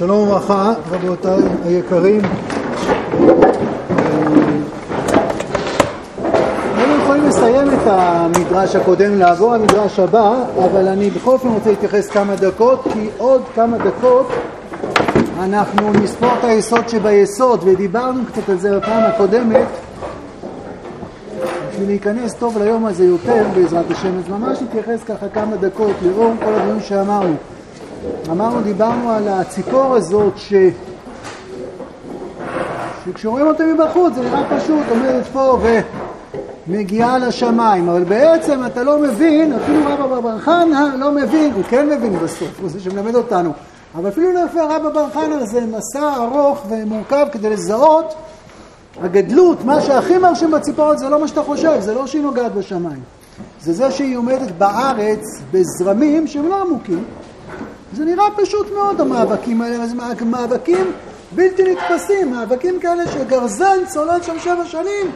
שלום וברכה, רבותיי היקרים. היינו יכולים לסיים את המדרש הקודם, לעבור למדרש הבא, אבל אני בכל אופן רוצה להתייחס כמה דקות, כי עוד כמה דקות אנחנו נספור את היסוד שביסוד, ודיברנו קצת על זה בפעם הקודמת. בשביל להיכנס טוב ליום הזה יותר, בעזרת השם, אז ממש נתייחס ככה כמה דקות לאור כל הדברים שאמרנו. אמרנו, דיברנו על הציפור הזאת ש... שכשרואים אותה מבחוץ זה נראה פשוט, עומדת פה ומגיעה לשמיים, אבל בעצם אתה לא מבין, אפילו רבא בר חנא לא מבין, הוא כן מבין בסוף, הוא זה שמלמד אותנו, אבל אפילו לפי רבא בר חנא זה מסע ארוך ומורכב כדי לזהות הגדלות, מה שהכי מרשים בציפורת זה לא מה שאתה חושב, זה לא שהיא נוגעת בשמיים, זה זה שהיא עומדת בארץ בזרמים שהם לא עמוקים זה נראה פשוט מאוד המאבקים האלה, זה מאבקים בלתי נתפסים, מאבקים כאלה שגרזן צולל שם שבע שנים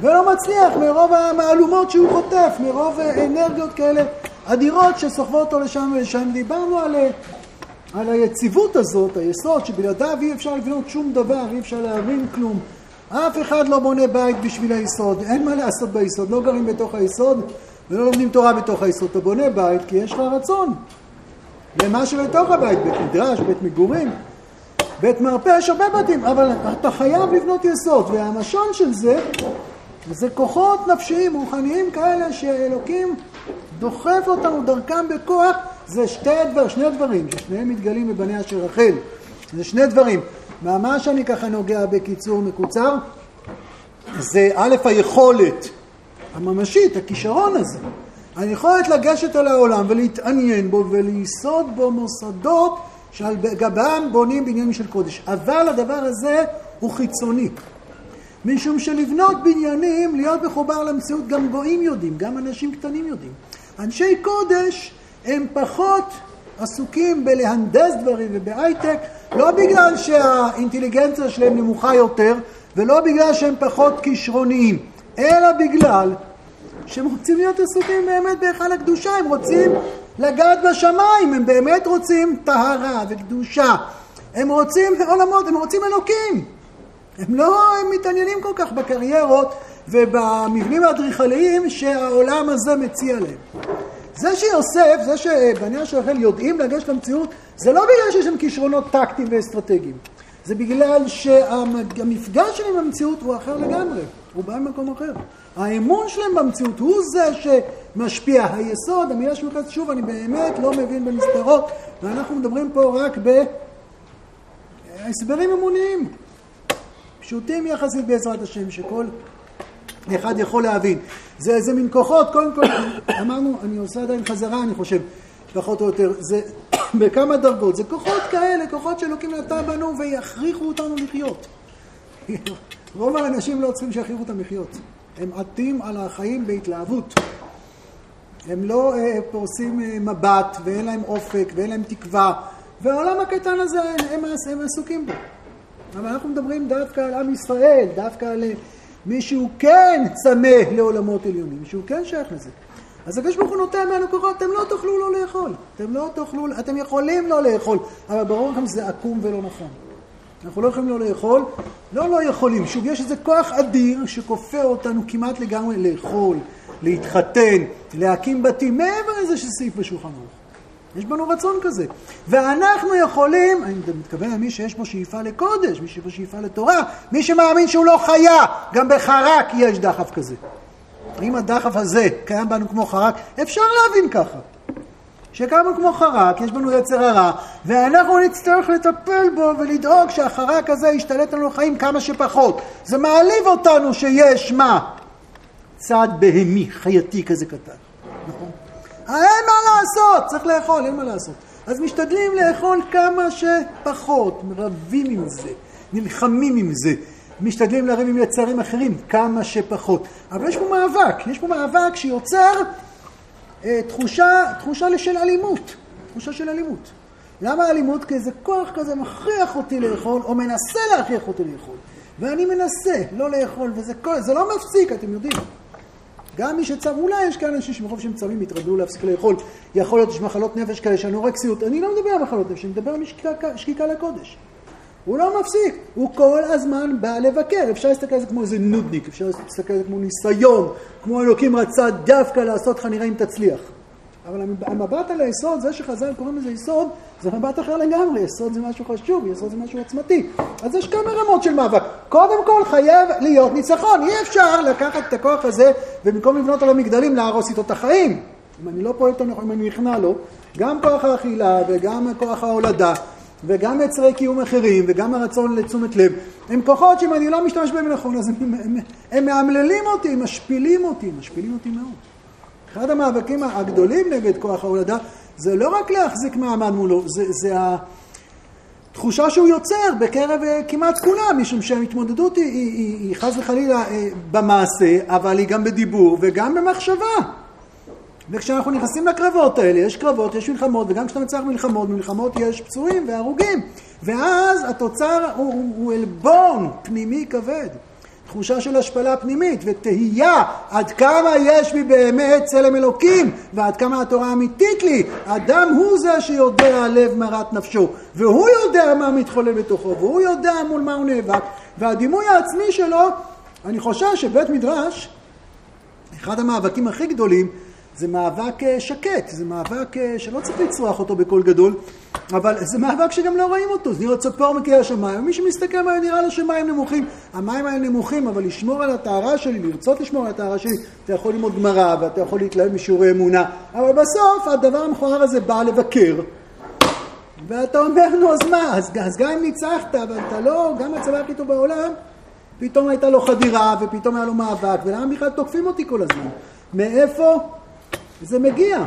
ולא מצליח מרוב המהלומות שהוא חוטף, מרוב אנרגיות כאלה אדירות שסוחבות אותו לשם ולשם. דיברנו על, על היציבות הזאת, היסוד, שבלעדיו אי אפשר לבנות שום דבר, אי אפשר להבין כלום. אף אחד לא בונה בית בשביל היסוד, אין מה לעשות ביסוד, לא גרים בתוך היסוד ולא לומדים תורה בתוך היסוד. אתה בונה בית כי יש לך רצון. למה שבתוך הבית, בית מדרש, בית מגורים, בית מרפא, יש הרבה בתים, אבל אתה חייב לבנות יסוד, והמשון של זה, זה כוחות נפשיים, רוחניים כאלה, שאלוקים דוחף אותנו דרכם בכוח, זה שתי דבר, שני דברים, ששניהם מתגלים בבניה של רחל. זה שני דברים. ממש אני ככה נוגע בקיצור מקוצר, זה א', היכולת הממשית, הכישרון הזה. היכולת לגשת אל העולם ולהתעניין בו וליסוד בו מוסדות שעל גבם בונים בניינים של קודש. אבל הדבר הזה הוא חיצוני. משום שלבנות בניינים, להיות מחובר למציאות, גם גויים יודעים, גם אנשים קטנים יודעים. אנשי קודש הם פחות עסוקים בלהנדס דברים ובהייטק, לא בגלל שהאינטליגנציה שלהם נמוכה יותר, ולא בגלל שהם פחות כישרוניים, אלא בגלל שהם רוצים להיות עסוקים באמת בהיכל הקדושה, הם רוצים לגעת בשמיים, הם באמת רוצים טהרה וקדושה, הם רוצים עולמות, הם רוצים אלוקים. הם לא הם מתעניינים כל כך בקריירות ובמבנים האדריכליים שהעולם הזה מציע להם. זה שיוסף, זה שבניה של רחל יודעים לגשת למציאות, זה לא בגלל שיש להם כישרונות טקטיים ואסטרטגיים. זה בגלל שהמפגש שלהם במציאות הוא אחר לגמרי, הוא בא ממקום אחר. האמון שלהם במציאות הוא זה שמשפיע. היסוד, המילה שמחזת, שוב, אני באמת לא מבין במסתרות, ואנחנו מדברים פה רק בהסברים אמוניים, פשוטים יחסית בעזרת השם, שכל אחד יכול להבין. זה איזה מין כוחות, קודם כל, אמרנו, אני עושה עדיין חזרה, אני חושב, פחות או יותר, זה בכמה דרגות, זה כוחות כאלה, כוחות שאלוקים נתן בנו ויכריחו אותנו לחיות. רוב האנשים לא צריכים שיכריחו אותם לחיות. הם עטים על החיים בהתלהבות. הם לא אה, פורסים אה, מבט ואין להם אופק ואין להם תקווה, והעולם הקטן הזה, הם, הם, עסוקים בו. אבל אנחנו מדברים דווקא על עם ישראל, דווקא על מי שהוא כן צמא לעולמות עליונים, מי שהוא כן שייך לזה. אז הקדוש ברוך הוא נותן בנו כוחות, אתם לא תוכלו לא לאכול. אתם לא תוכלו, אתם יכולים לא לאכול, אבל ברור לכם שזה עקום ולא נכון. אנחנו לא יכולים לא לאכול, לא לא יכולים, שוב, יש איזה כוח אדיר שכופה אותנו כמעט לגמרי לאכול, להתחתן, להקים בתים, מעבר לזה שסעיף בשולחן ערוך. יש בנו רצון כזה. ואנחנו יכולים, אני מתכוון למי שיש בו שאיפה לקודש, מי שיש בו שאיפה לתורה, מי שמאמין שהוא לא חיה, גם בחרק יש דחף כזה. אם הדחף הזה קיים בנו כמו חרק, אפשר להבין ככה. שקמו כמו חרק, יש בנו יצר הרע, ואנחנו נצטרך לטפל בו ולדאוג שהחרק הזה ישתלט לנו לחיים כמה שפחות. זה מעליב אותנו שיש מה? צעד בהמי, חייתי כזה קטן. נכון? אין מה לעשות, צריך לאכול, אין מה לעשות. אז משתדלים לאכול כמה שפחות, רבים עם זה, נלחמים עם זה, משתדלים לריב עם יצרים אחרים כמה שפחות. אבל יש פה מאבק, יש פה מאבק שיוצר תחושה, תחושה של אלימות, תחושה של אלימות. למה אלימות? כי איזה כוח כזה מכריח אותי לאכול, או מנסה להכריח אותי לאכול. ואני מנסה לא לאכול, וזה כל, זה לא מפסיק, אתם יודעים. גם מי שצם, אולי יש כאלה אנשים שמרוב שהם צמים יתרגלו להפסיק לאכול. יכול להיות, יש מחלות נפש כאלה, יש אנורקסיות. אני לא מדבר על מחלות נפש, אני מדבר על שקיקה לקודש. הוא לא מפסיק, הוא כל הזמן בא לבקר. אפשר להסתכל על זה כמו איזה נודניק, אפשר להסתכל על זה כמו ניסיון, כמו אלוקים רצה דווקא לעשות לך נראה אם תצליח. אבל המבט על היסוד, זה שחז"ל קוראים לזה יסוד, זה מבט אחר לגמרי, יסוד זה משהו חשוב, יסוד זה משהו עצמתי. אז יש כמה רמות של מאבק. קודם כל חייב להיות ניצחון, אי אפשר לקחת את הכוח הזה ובמקום לבנות על המגדלים להרוס איתו את החיים. אם אני לא פועל אותו נכון, אם אני נכנע לו, גם כוח האכילה וגם כוח ההולדה וגם יצרי קיום אחרים וגם הרצון לתשומת לב, הם כוחות שאם אני לא משתמש בהם נכון, אז הם, הם, הם מאמללים אותי, הם משפילים אותי, הם משפילים אותי מאוד. אחד המאבקים הגדולים נגד כוח ההולדה זה לא רק להחזיק מעמד מולו, זה, זה התחושה שהוא יוצר בקרב אה, כמעט כולם, משום שההתמודדות היא, היא, היא, היא חס וחלילה אה, במעשה, אבל היא גם בדיבור וגם במחשבה. וכשאנחנו נכנסים לקרבות האלה, יש קרבות, יש מלחמות, וגם כשאתה מצליח מלחמות, במלחמות יש פצועים והרוגים. ואז התוצר הוא, הוא, עלבון פנימי כבד. תחושה של השפלה פנימית ותהייה עד כמה יש בי באמת צלם אלוקים ועד כמה התורה אמיתית לי. אדם הוא זה שיודע לב מרת נפשו והוא יודע מה מתחולל בתוכו והוא יודע מול מה הוא נאבק והדימוי העצמי שלו, אני חושב שבית מדרש, אחד המאבקים הכי גדולים זה מאבק אה, שקט, זה מאבק אה, שלא צריך לצרוח אותו בקול גדול, אבל זה מאבק שגם לא רואים אותו, זה נראה צפור מגיע השמיים, ומי שמסתכל מה נראה לו שמים נמוכים, המים האלה נמוכים, אבל לשמור על הטהרה שלי, לרצות לשמור על הטהרה שלי, אתה יכול ללמוד גמרא ואתה יכול להתלהב משיעורי אמונה, אבל בסוף הדבר המכוער הזה בא לבקר, ואתה אומר, נו אז מה, אז, אז גם אם ניצחת, אבל אתה לא, גם הצבא הכי טוב בעולם, פתאום הייתה לו חדירה, ופתאום היה לו מאבק, ולמה בכלל תוקפים אותי כל הזמן? מאיפה זה מגיע.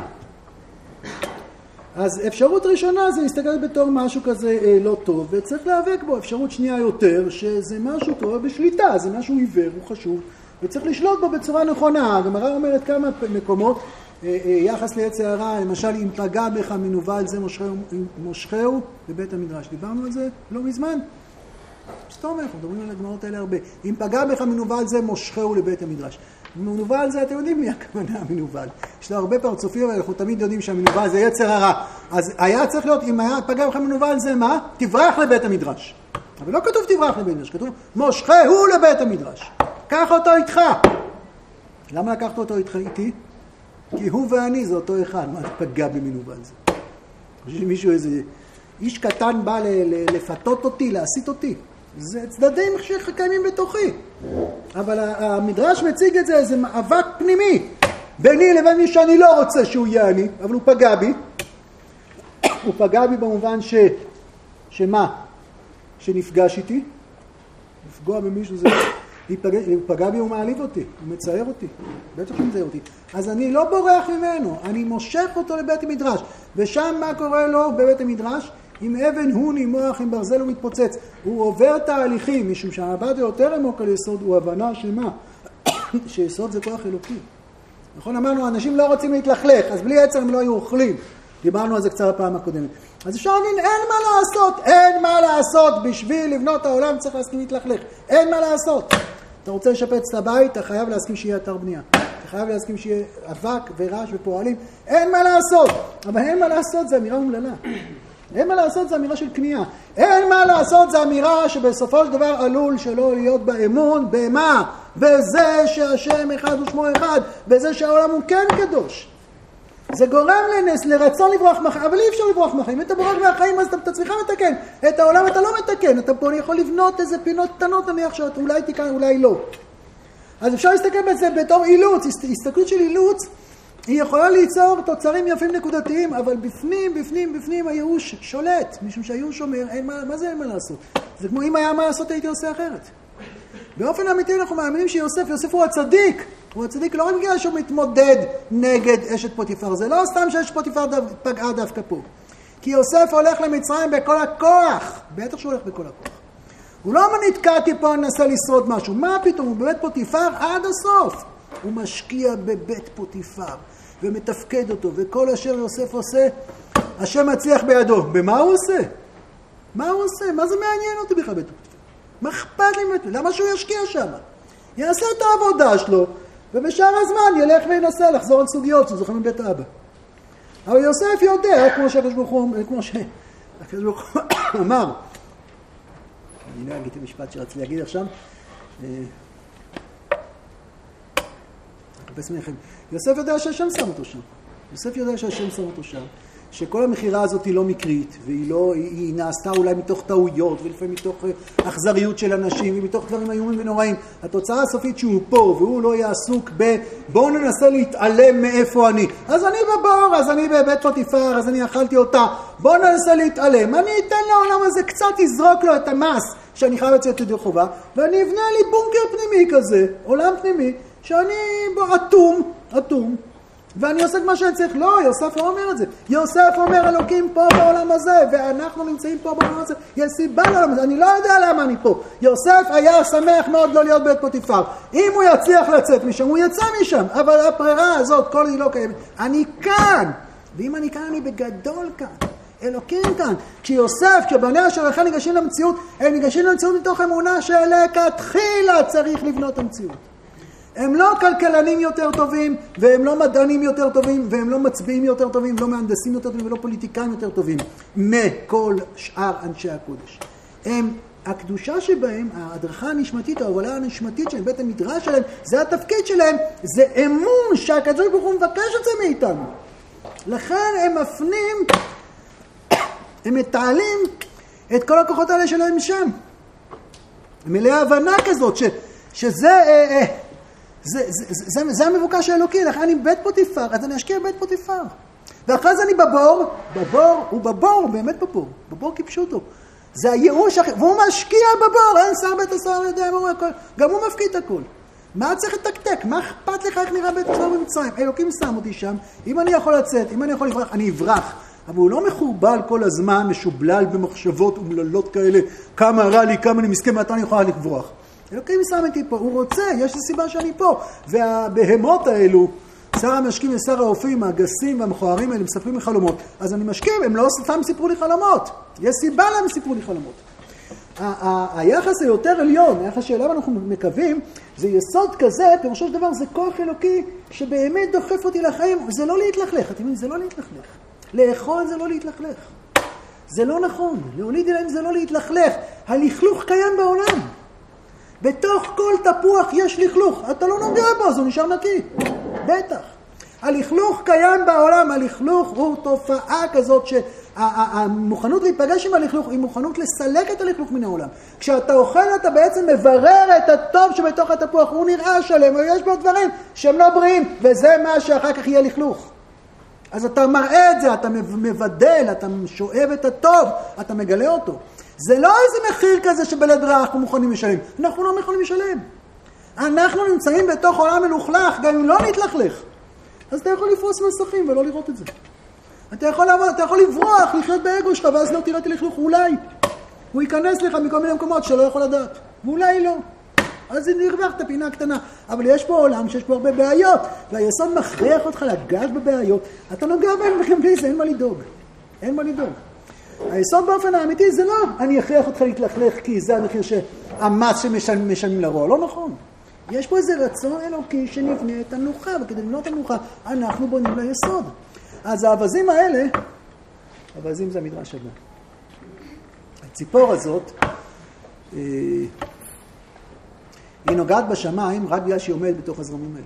אז אפשרות ראשונה זה להסתכל בתור משהו כזה אה, לא טוב, וצריך להיאבק בו. אפשרות שנייה יותר, שזה משהו טוב בשליטה, זה משהו עיוור, הוא חשוב, וצריך לשלוט בו בצורה נכונה. הגמרא אומרת כמה מקומות, אה, אה, יחס ליצר הרע, למשל, אם פגע בך מנוול זה מושכהו בבית המדרש. דיברנו על זה לא מזמן. סתום, אנחנו מדברים על הגמרות האלה הרבה. אם פגע בך מנוול זה מושכהו לבית המדרש. מנוול זה, אתם יודעים מי הכוונה המנוול. יש לו הרבה פרצופים, אבל אנחנו תמיד יודעים שהמנוול זה יצר הרע. אז היה צריך להיות, אם היה פגע בך מנוול זה מה? תברח לבית המדרש. אבל לא כתוב תברח לבית המדרש, כתוב מושכהו לבית המדרש. קח אותו איתך. למה לקחת אותו איתך איתי? כי הוא ואני זה אותו אחד, מה פגע במנוול זה? חושב שמישהו איזה איש קטן בא לפתות אותי, להסית אותי. זה צדדים שקיימים בתוכי. אבל המדרש מציג את זה איזה מאבק פנימי ביני לבין מי שאני לא רוצה שהוא יהיה אני, אבל הוא פגע בי. הוא פגע בי במובן ש... שמה? שנפגש איתי. לפגוע במישהו זה... להיפגע, הוא פגע בי, הוא מעליב אותי, הוא מצייר אותי, בטח שהוא מצייר אותי. אז אני לא בורח ממנו, אני מושך אותו לבית המדרש. ושם מה קורה לו בבית המדרש? עם אבן הוני מוח עם ברזל הוא מתפוצץ. הוא עובר תהליכים, משום שהמבט היותר עמוק על יסוד הוא הבנה של מה? שיסוד זה כוח אלוקי. נכון? אמרנו, אנשים לא רוצים להתלכלך, אז בלי עצר הם לא היו אוכלים. דיברנו על זה קצת בפעם הקודמת. אז אפשר להבין, אין מה לעשות, אין מה לעשות. בשביל לבנות העולם צריך להסכים להתלכלך. אין מה לעשות. אתה רוצה לשפץ את הבית, אתה חייב להסכים שיהיה אתר בנייה. אתה חייב להסכים שיהיה אבק ורעש ופועלים. אין מה לעשות. אבל אין מה לעשות זה אמירה אומללה. אין מה לעשות, זו אמירה של כניעה. אין מה לעשות, זו אמירה שבסופו של דבר עלול שלא להיות בה אמון, במה? בזה שהשם אחד ושמו אחד, בזה שהעולם הוא כן קדוש. זה גורם לנס, לרצון לברוח מהחיים, אבל אי אפשר לברוח מהחיים. אם אתה בורח מהחיים אז אתה את עצמך מתקן. את העולם אתה לא מתקן, אתה פה יכול לבנות איזה פינות קטנות נניח שאתה אולי תיקן, אולי לא. אז אפשר להסתכל בזה בתור אילוץ, הסתכלות של אילוץ היא יכולה ליצור תוצרים יפים נקודתיים, אבל בפנים, בפנים, בפנים הייאוש שולט, משום שהייאוש אומר, אין מה, מה זה אין מה לעשות? זה כמו אם היה מה לעשות הייתי עושה אחרת. באופן אמיתי אנחנו מאמינים שיוסף, יוסף הוא הצדיק. הוא הצדיק לא רק בגלל שהוא מתמודד נגד אשת פוטיפר, זה לא סתם שאשת פוטיפר דו, פגעה דווקא פה. כי יוסף הולך למצרים בכל הכוח, בטח שהוא הולך בכל הכוח. הוא לא נתקע כי פה ננסה לשרוד משהו, מה פתאום, הוא בבית פוטיפר עד הסוף. הוא משקיע בבית פוטיפר. ומתפקד אותו, וכל אשר יוסף עושה, השם מצליח בידו. במה הוא עושה? מה הוא עושה? מה זה מעניין אותי בכלל בית פוטיפר? מה אכפת לי ממנו? למה שהוא ישקיע שם? יעשה את העבודה שלו, ובשאר הזמן ילך וינסה לחזור על סוגיות שזוכרים מבית אבא. אבל יוסף יודע, כמו שהקדוש ברוך הוא, כמו שהקדוש ברוך הוא אמר, אני לא אגיד את המשפט שרציתי להגיד עכשיו, אה, יוסף יודע שהשם שם אותו שם. יוסף יודע שהשם שם אותו שם. שכל המכירה הזאת היא לא מקרית, והיא לא, היא, היא נעשתה אולי מתוך טעויות, ולפעמים מתוך אה, אכזריות של אנשים, ומתוך דברים איומים ונוראים. התוצאה הסופית שהוא פה, והוא לא יהיה עסוק ב... בואו ננסה להתעלם מאיפה אני. אז אני בבור, אז אני בבית פוטיפר, אז אני אכלתי אותה. בואו ננסה להתעלם. אני אתן לעולם הזה קצת יזרוק לו את המס שאני חייב לצאת ידי חובה, ואני אבנה לי בונקר פנימי כזה, עולם פנימי, שאני אטום, אטום. ואני עושה את מה שאני צריך. לא, יוסף לא אומר את זה. יוסף אומר, אלוקים פה בעולם הזה, ואנחנו נמצאים פה בעולם הזה. יש סיבה לעולם הזה, אני לא יודע למה אני פה. יוסף היה שמח מאוד לא להיות בית פוטיפר. אם הוא יצליח לצאת משם, הוא יצא משם. אבל הברירה הזאת, כל היא לא קיימת. אני כאן. ואם אני כאן, אני בגדול כאן. אלוקים כאן. כשיוסף, כשבניה של רחל ניגשים למציאות, הם ניגשים למציאות מתוך אמונה שלכתחילה צריך לבנות המציאות. הם לא כלכלנים יותר טובים, והם לא מדענים יותר טובים, והם לא מצביעים יותר טובים, ולא מהנדסים יותר טובים, ולא פוליטיקאים יותר טובים מכל שאר אנשי הקודש. הם, הקדושה שבהם, ההדרכה הנשמתית, ההובלה הנשמתית של בית המדרש שלהם, זה התפקיד שלהם, זה אמון שהקדוש ברוך הוא מבקש את זה מאיתנו. לכן הם מפנים, הם מתעלים את כל הכוחות האלה שלהם שם. מלאי הבנה כזאת, ש, שזה... אה, אה, זה, זה, זה, זה, זה המבוקש האלוקי, לכן אני בית פוטיפר, אז אני אשקיע בבית פוטיפר. ואחרי זה אני בבור, בבור, הוא בבור, באמת בבור, בבור אותו. זה הייאוש, והוא משקיע בבור, אין שר בית השר יודע מה הוא הכל, גם הוא מפקיד הכל. מה צריך לתקתק? מה אכפת לך איך נראה בית השר במצרים? אלוקים שם אותי שם, אם אני יכול לצאת, אם אני יכול לברח, אני אברח. אבל הוא לא מחורבל כל הזמן, משובלל במחשבות אומללות כאלה, כמה רע לי, כמה אני מסכן, מתי אני יכולה לברוח. אלוקים שם אותי פה, הוא רוצה, יש לי סיבה שאני פה. והבהמות האלו, שר המשקים ושר האופים, הגסים והמכוערים האלה מספרים לי חלומות. אז אני משקים, הם לא סתם סיפרו לי חלומות. יש סיבה להם סיפרו לי חלומות. היחס היותר עליון, היחס שאליו אנחנו מקווים, זה יסוד כזה, פירושו של דבר זה כוח אלוקי שבאמת דוחף אותי לחיים, זה לא להתלכלך, אתם יודעים, זה לא להתלכלך. לאכול זה לא להתלכלך. זה לא נכון, להוליד ילדים זה לא להתלכלך. הלכלוך קיים בעולם. בתוך כל תפוח יש לכלוך, אתה לא נוגע בו, אז הוא נשאר נקי. בטח. הלכלוך קיים בעולם, הלכלוך הוא תופעה כזאת שהמוכנות להיפגש עם הלכלוך היא מוכנות לסלק את הלכלוך מן העולם. כשאתה אוכל אתה בעצם מברר את הטוב שבתוך התפוח, הוא נראה שלם, יש בו דברים שהם לא בריאים, וזה מה שאחר כך יהיה לכלוך. אז אתה מראה את זה, אתה מבדל, אתה שואב את הטוב, אתה מגלה אותו. זה לא איזה מחיר כזה שבלית ברירה אנחנו מוכנים לשלם. אנחנו לא מוכנים לשלם. אנחנו נמצאים בתוך עולם מלוכלך, גם אם לא נתלכלך. אז אתה יכול לפרוס מסכים ולא לראות את זה. אתה יכול, לעבוד, אתה יכול לברוח, לחיות באגו שלך, ואז לא תראה את הלכלוך, אולי. הוא ייכנס לך מכל מיני מקומות שאתה לא יכול לדעת. ואולי לא. אז הרווחת פינה קטנה. אבל יש פה עולם שיש פה הרבה בעיות, והיסוד מכריח אותך לגעת בבעיות. אתה נוגע בהם בלי זה, אין מה לדאוג. אין מה לדאוג. היסוד באופן האמיתי זה לא, אני אכריח אותך להתלכלך כי זה המחיר שהמס שמשלמים לרוע. לא נכון. יש פה איזה רצון אלוקי שנבנה את הנוחה, וכדי לבנות את הנוחה אנחנו בונים ליסוד. אז האווזים האלה, אווזים זה המדרש הבא. הציפור הזאת, אה, היא נוגעת בשמיים רק בגלל שהיא עומדת בתוך הזרמים האלה.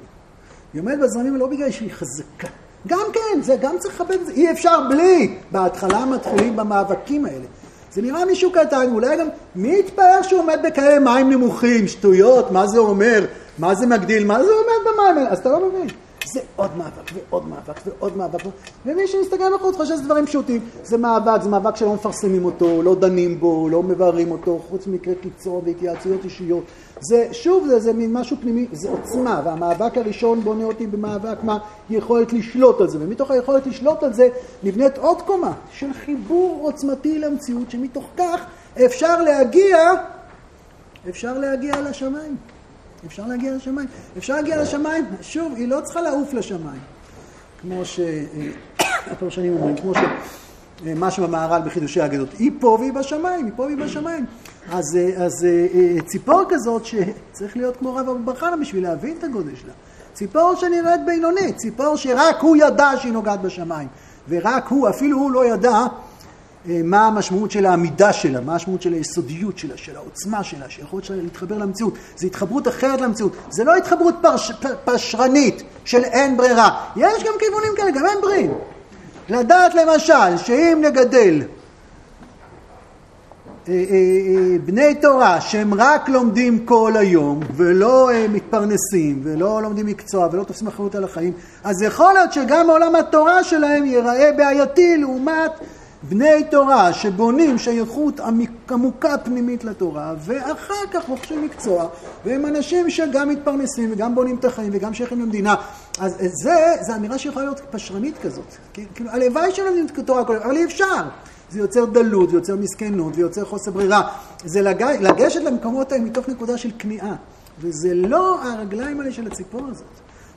היא עומדת בזרמים האלה לא בגלל שהיא חזקה. גם כן, זה גם צריך לכבד את זה. אי אפשר בלי. בהתחלה מתחילים במאבקים האלה. זה נראה מישהו קטן, אולי גם, מי יתפאר שהוא עומד בכאלה מים נמוכים, שטויות, מה זה אומר, מה זה מגדיל, מה זה עומד במים האלה, אז אתה לא מבין. זה עוד מאבק ועוד מאבק ועוד מאבק. ומי שמסתכל בחוץ חושב שזה דברים פשוטים. זה מאבק, זה מאבק שלא מפרסמים אותו, לא דנים בו, לא מבררים אותו, חוץ ממקרה קיצור והתייעצויות אישיות. זה, שוב, זה, זה מין משהו פנימי, זה עוצמה, והמאבק הראשון בונה אותי במאבק מה יכולת לשלוט על זה, ומתוך היכולת לשלוט על זה נבנית עוד קומה של חיבור עוצמתי למציאות, שמתוך כך אפשר להגיע, אפשר להגיע לשמיים. אפשר להגיע לשמיים. אפשר להגיע לשמיים, שוב, היא לא צריכה לעוף לשמיים. כמו שהפרשנים אומרים, כמו שמה שבמהר"ל בחידושי האגדות. היא פה והיא בשמיים, היא פה והיא בשמיים. אז, אז ציפור כזאת שצריך להיות כמו רב אבו בחנה בשביל להבין את הגודל שלה. ציפור שנראית בינונית, ציפור שרק הוא ידע שהיא נוגעת בשמיים, ורק הוא, אפילו הוא לא ידע אה, מה המשמעות של העמידה שלה, מה המשמעות של היסודיות שלה, של העוצמה שלה, שיכולת שלה להתחבר למציאות. זו התחברות אחרת למציאות. זה לא התחברות פרש, פשרנית של אין ברירה. יש גם כיוונים כאלה, גם אין בריאים. לדעת למשל שאם נגדל אה, אה, אה, בני תורה שהם רק לומדים כל היום ולא מתפרנסים ולא לומדים מקצוע ולא תופסים אחריות על החיים, אז יכול להיות שגם עולם התורה שלהם ייראה בעייתי לעומת בני תורה שבונים שייכות עמוקה פנימית לתורה ואחר כך רוכשים מקצוע והם אנשים שגם מתפרנסים וגם בונים את החיים וגם שייכים למדינה אז זה, זו אמירה שיכולה להיות פשרנית כזאת כאילו הלוואי שלומדים תורה כל אבל אי אפשר זה יוצר דלות, זה יוצר מסכנות, זה יוצר חוסר ברירה. זה לג... לגשת למקומות האלה מתוך נקודה של כניעה. וזה לא הרגליים האלה של הציפור הזאת.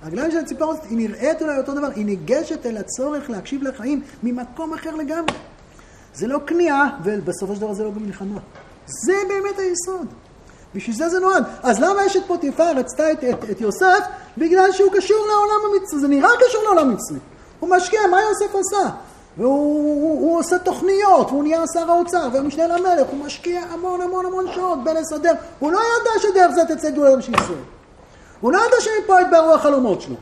הרגליים של הציפור הזאת, היא נראית אולי אותו דבר, היא ניגשת אל הצורך להקשיב לחיים ממקום אחר לגמרי. זה לא כניעה, ובסופו של דבר זה לא גם מלחמה. זה באמת היסוד. בשביל זה זה נועד. אז למה אשת פוטיפר רצתה את, את, את יוסף? בגלל שהוא קשור לעולם המצרי. זה נראה קשור לעולם המצרי. הוא משקיע, מה יוסף עשה? והוא הוא, הוא עושה תוכניות, והוא נהיה שר האוצר, והמשנה למלך, הוא משקיע המון המון המון שעות בין לסדר. הוא לא ידע שדרך זה תצא גאולה של ישראל. הוא לא ידע שמפה יתבררו החלומות שלו.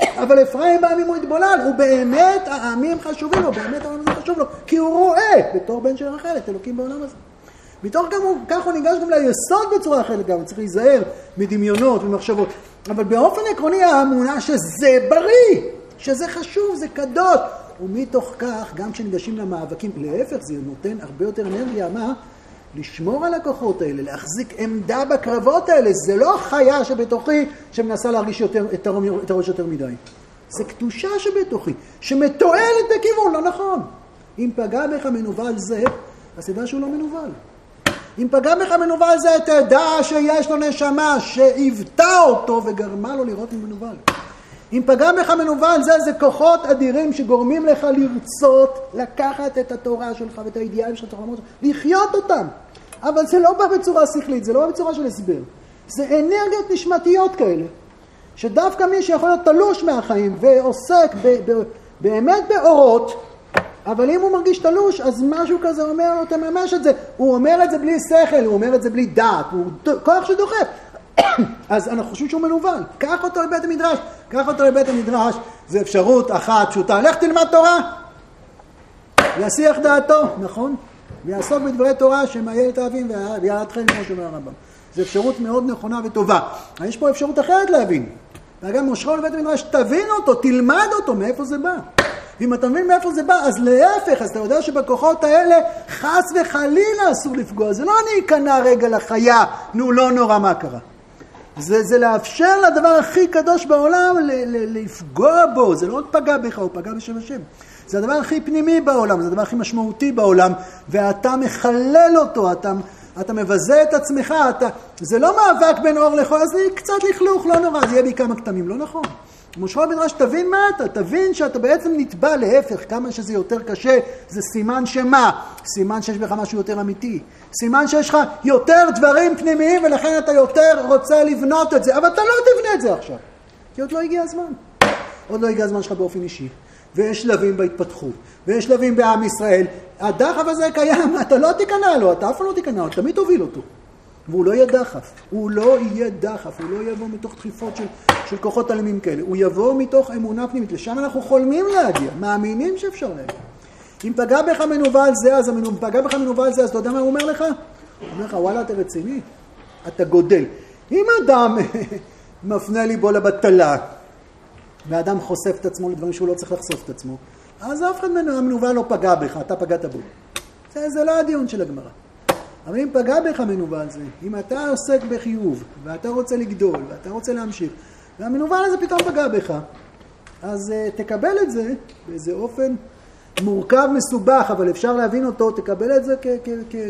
אבל אפרים בעמים הוא התבולל, הוא באמת, העמים חשובים לו, באמת העם הזה חשוב לו, כי הוא רואה בתור בן של רחל את אלוקים בעולם הזה. מתוך כך הוא, כך הוא ניגש גם ליסוד בצורה אחרת גם, צריך להיזהר מדמיונות ומחשבות. אבל באופן עקרוני האמונה שזה בריא, שזה חשוב, זה קדוש, ומתוך כך, גם כשניגשים למאבקים, להפך, זה נותן הרבה יותר אנרגיה, מה? לשמור על הכוחות האלה, להחזיק עמדה בקרבות האלה. זה לא חיה שבתוכי שמנסה להרגיש יותר, את, הרום, את הראש יותר מדי. זה קדושה שבתוכי, שמתועלת בכיוון, לא נכון. אם פגע בך מנוול זה, אז תדע שהוא לא מנוול. אם פגע בך מנוול זה, תדע שיש לו נשמה שעיוותה אותו וגרמה לו לראות מנוול. אם פגע בך מנוול זה, זה כוחות אדירים שגורמים לך לרצות לקחת את התורה שלך ואת האידיאלים שלך, לחיות אותם. אבל זה לא בא בצורה שכלית, זה לא בא בצורה של הסבר. זה אנרגיות נשמתיות כאלה, שדווקא מי שיכול להיות תלוש מהחיים ועוסק ב- ב- באמת באורות, אבל אם הוא מרגיש תלוש, אז משהו כזה אומר לו, תממש את זה. הוא אומר את זה בלי שכל, הוא אומר את זה בלי דעת, הוא כוח שדוחף. אז אנחנו חושבים שהוא מנוול. קח אותו לבית המדרש. קח אותו לבית המדרש, זו אפשרות אחת פשוטה. לך תלמד תורה. יסיח דעתו, נכון? ויעסוק בדברי תורה שהם איילת האבים ויעלת חן, כמו שאומר הרמב"ם. זו אפשרות מאוד נכונה וטובה. אבל יש פה אפשרות אחרת להבין. וגם מושכו לבית המדרש, תבין אותו, תלמד אותו, מאיפה זה בא. ואם אתה מבין מאיפה זה בא, אז להפך, אז אתה יודע שבכוחות האלה חס וחלילה אסור לפגוע. זה לא אני אכנע רגע לחיה, נו לא נורא מה קרה. זה, זה לאפשר לדבר הכי קדוש בעולם ל, ל, לפגוע בו, זה לא רק פגע בך, הוא פגע בשם השם. זה הדבר הכי פנימי בעולם, זה הדבר הכי משמעותי בעולם, ואתה מחלל אותו, אתה, אתה מבזה את עצמך, אתה, זה לא מאבק בין אור לחול, אז זה קצת לכלוך, לא נורא, זה יהיה בעיקר כמה לא נכון. משה מדרש, תבין מה אתה, תבין שאתה בעצם נתבע להפך, כמה שזה יותר קשה, זה סימן שמה? סימן שיש בך משהו יותר אמיתי. סימן שיש לך יותר דברים פנימיים ולכן אתה יותר רוצה לבנות את זה, אבל אתה לא תבנה את זה עכשיו, כי עוד לא הגיע הזמן. עוד לא הגיע הזמן שלך באופן אישי. ויש שלבים בהתפתחות, ויש שלבים בעם ישראל. הדחף הזה קיים, אתה לא תיכנע לו, אתה אף פעם לא תיכנע לו, תמיד תוביל אותו. והוא לא יהיה דחף, הוא לא יהיה דחף, הוא לא יבוא מתוך דחיפות של, של כוחות אלימים כאלה, הוא יבוא מתוך אמונה פנימית, לשם אנחנו חולמים להגיע, מאמינים שאפשר להגיע. אם פגע בך מנוול זה, אז המנוול, פגע בך מנוול זה, אז אתה יודע מה הוא אומר לך? הוא אומר לך, וואלה, אתה רציני? אתה גודל. אם אדם מפנה ליבו לבטלה, ואדם חושף את עצמו לדברים שהוא לא צריך לחשוף את עצמו, אז אף אחד מהמנוול לא פגע בך, אתה פגעת בו. זה, זה לא הדיון של הגמרא. אבל אם פגע בך מנוול זה, אם אתה עוסק בחיוב, ואתה רוצה לגדול, ואתה רוצה להמשיך, והמנוול הזה פתאום פגע בך, אז uh, תקבל את זה באיזה אופן מורכב, מסובך, אבל אפשר להבין אותו, תקבל את זה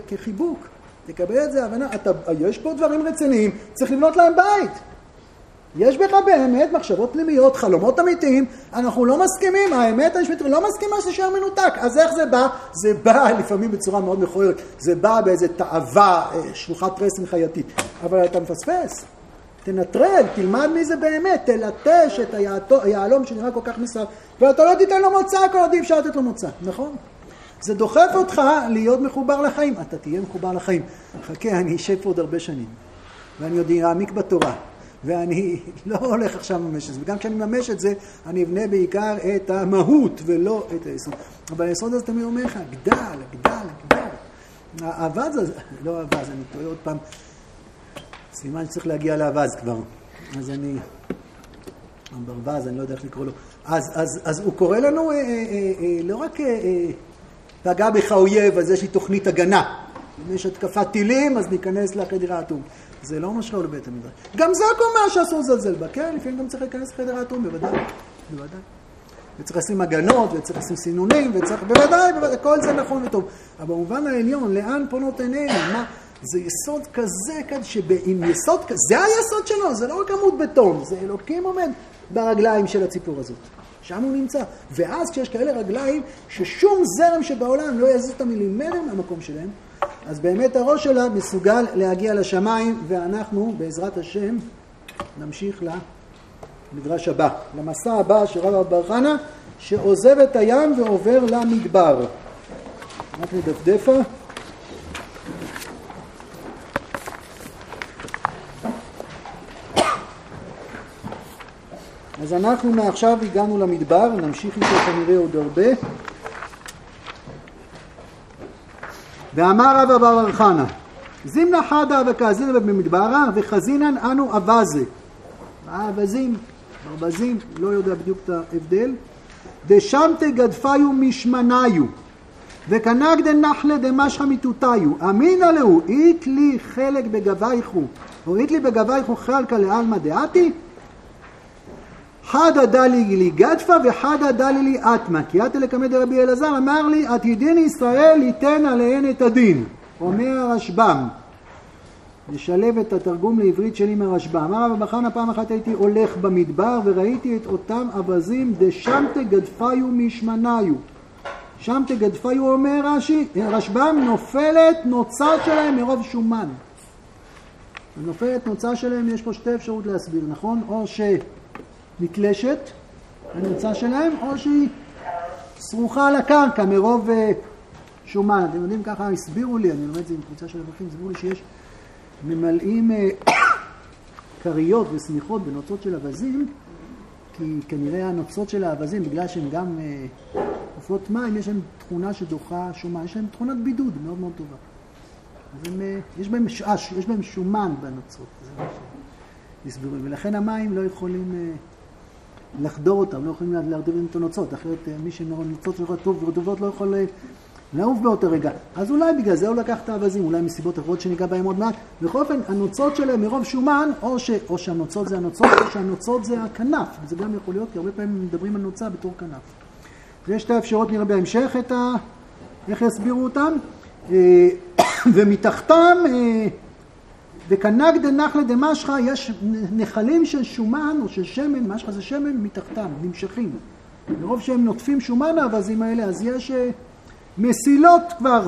כחיבוק. תקבל את זה, הבנה, אתה, יש פה דברים רציניים, צריך לבנות להם בית. יש בך באמת מחשבות פנימיות, חלומות אמיתיים, אנחנו לא מסכימים, האמת המשפטית לא מסכימה שזה שער מנותק. אז איך זה בא? זה בא לפעמים בצורה מאוד מכוערת, זה בא באיזה תאווה, אה, שלוחת רסן חייתית, אבל אתה מפספס. תנטרל, תלמד מי זה באמת, תלטש את היהלום שנראה כל כך מסרב, ואתה לא תיתן לו מוצא כל עוד אי אפשר לתת לו מוצא, נכון? זה דוחף אותך להיות מחובר לחיים. אתה תהיה מחובר לחיים. חכה, אני אשב פה עוד הרבה שנים, ואני עוד אעמיק בתורה, ואני לא הולך עכשיו לממש את זה. וגם כשאני מממש את זה, אני אבנה בעיקר את המהות ולא את היסוד. אבל היסוד הזה תמיד אומר לך, גדל, גדל, גדל. האווז הזה, לא האווז, אני טועה עוד פעם, סימן שצריך להגיע לאווז כבר. אז אני, הברווז, אני לא יודע איך לקרוא לו. אז, אז, אז הוא קורא לנו אה, אה, אה, לא רק אה, אה, פגע בך אויב, אז יש לי תוכנית הגנה. אם יש התקפת טילים, אז ניכנס לחדר האטום. זה לא מה שקורה לבית המדרש. גם זה הקומה שאסור לזלזל בה, כן? לפעמים גם צריך להיכנס לחדר האטום, בוודאי, בוודאי. וצריך לשים הגנות, וצריך לשים סינונים, וצריך, בוודאי, בוודאי, כל זה נכון וטוב. אבל במובן העליון, לאן פונות עינינו? מה? זה יסוד כזה, כזה, שעם יסוד כזה, זה היסוד שלו, זה לא רק עמוד בטון, זה אלוקים עומד ברגליים של הציפור הזאת. שם הוא נמצא. ואז כשיש כאלה רגליים, ששום זרם שבעולם לא יזיז את המילימטר מהמקום שלהם, אז באמת הראש שלה מסוגל להגיע לשמיים, ואנחנו, בעזרת השם, נמשיך למדרש הבא, למסע הבא של רב בר חנה, שעוזב את הים ועובר למדבר. רק נדפדפה. אז אנחנו מעכשיו הגענו למדבר, נמשיך איתו כנראה עוד הרבה. ואמר רבא בר חנא, זימנה חדה וכאזינה במדברה וחזינן אנו אבזה. האווזים, ברווזים, לא יודע בדיוק את ההבדל. דשמתי גדפיו משמניו וקנגדה נחלה דמשכה מיתותיו אמינא להו אית לי חלק בגבייכו או אית לי בגבייכו חלקה לעלמא דעתי חדא דלי לי גדפה וחדא דלי לי אטמא. כי אטה לקמא דרבי אלעזר אמר לי עתידין ישראל ייתן עליהן את הדין. אומר הרשב"ם. נשלב את התרגום לעברית שלי מרשב"ם. אמר רבא חנא פעם אחת הייתי הולך במדבר וראיתי את אותם אווזים דשמתה גדפיו משמניו. שמתה גדפיו אומר רש"י, רשב"ם נופלת נוצה שלהם מרוב שומן. נופלת נוצה שלהם יש פה שתי אפשרות להסביר, נכון? או ש... נתלשת, הנמצא שלהם, או שהיא סרוחה על הקרקע מרוב אה, שומן. אתם יודעים, ככה הסבירו לי, אני לומד את זה עם קבוצה של אברכים, הסבירו לי שיש ממלאים אה, כריות ושמיכות בנוצות של אווזים, כי כנראה הנוצות של האווזים, בגלל שהן גם אה, עופות מים, יש להן תכונה שדוחה שומן, יש להן תכונת בידוד מאוד מאוד טובה. אז הם, יש בהם יש בהם שומן בנוצות, זה מה שהסבירו, ולכן המים לא יכולים לחדור אותם, לא יכולים להרדים את הנוצות, אחרת אה, מי שנוצות שלך טוב ורטובות לא יכול אה, לעוף באותו רגע. אז אולי בגלל זה הוא לקח את האווזים, אולי מסיבות אחרות שניגע בהם עוד מעט. בכל אופן, הנוצות שלהם מרוב שומן, או, ש, או שהנוצות זה הנוצות, או שהנוצות זה הכנף. וזה גם יכול להיות, כי הרבה פעמים מדברים על נוצה בתור כנף. ויש שתי אפשרות, נראה בהמשך את ה... איך יסבירו אותם. אה, ומתחתם וקנג דנחלה דמשכה יש נחלים של שומן או של שמן, משכה זה שמן, מתחתם, נמשכים. מרוב שהם נוטפים שומן האווזים האלה, אז יש אה, מסילות כבר.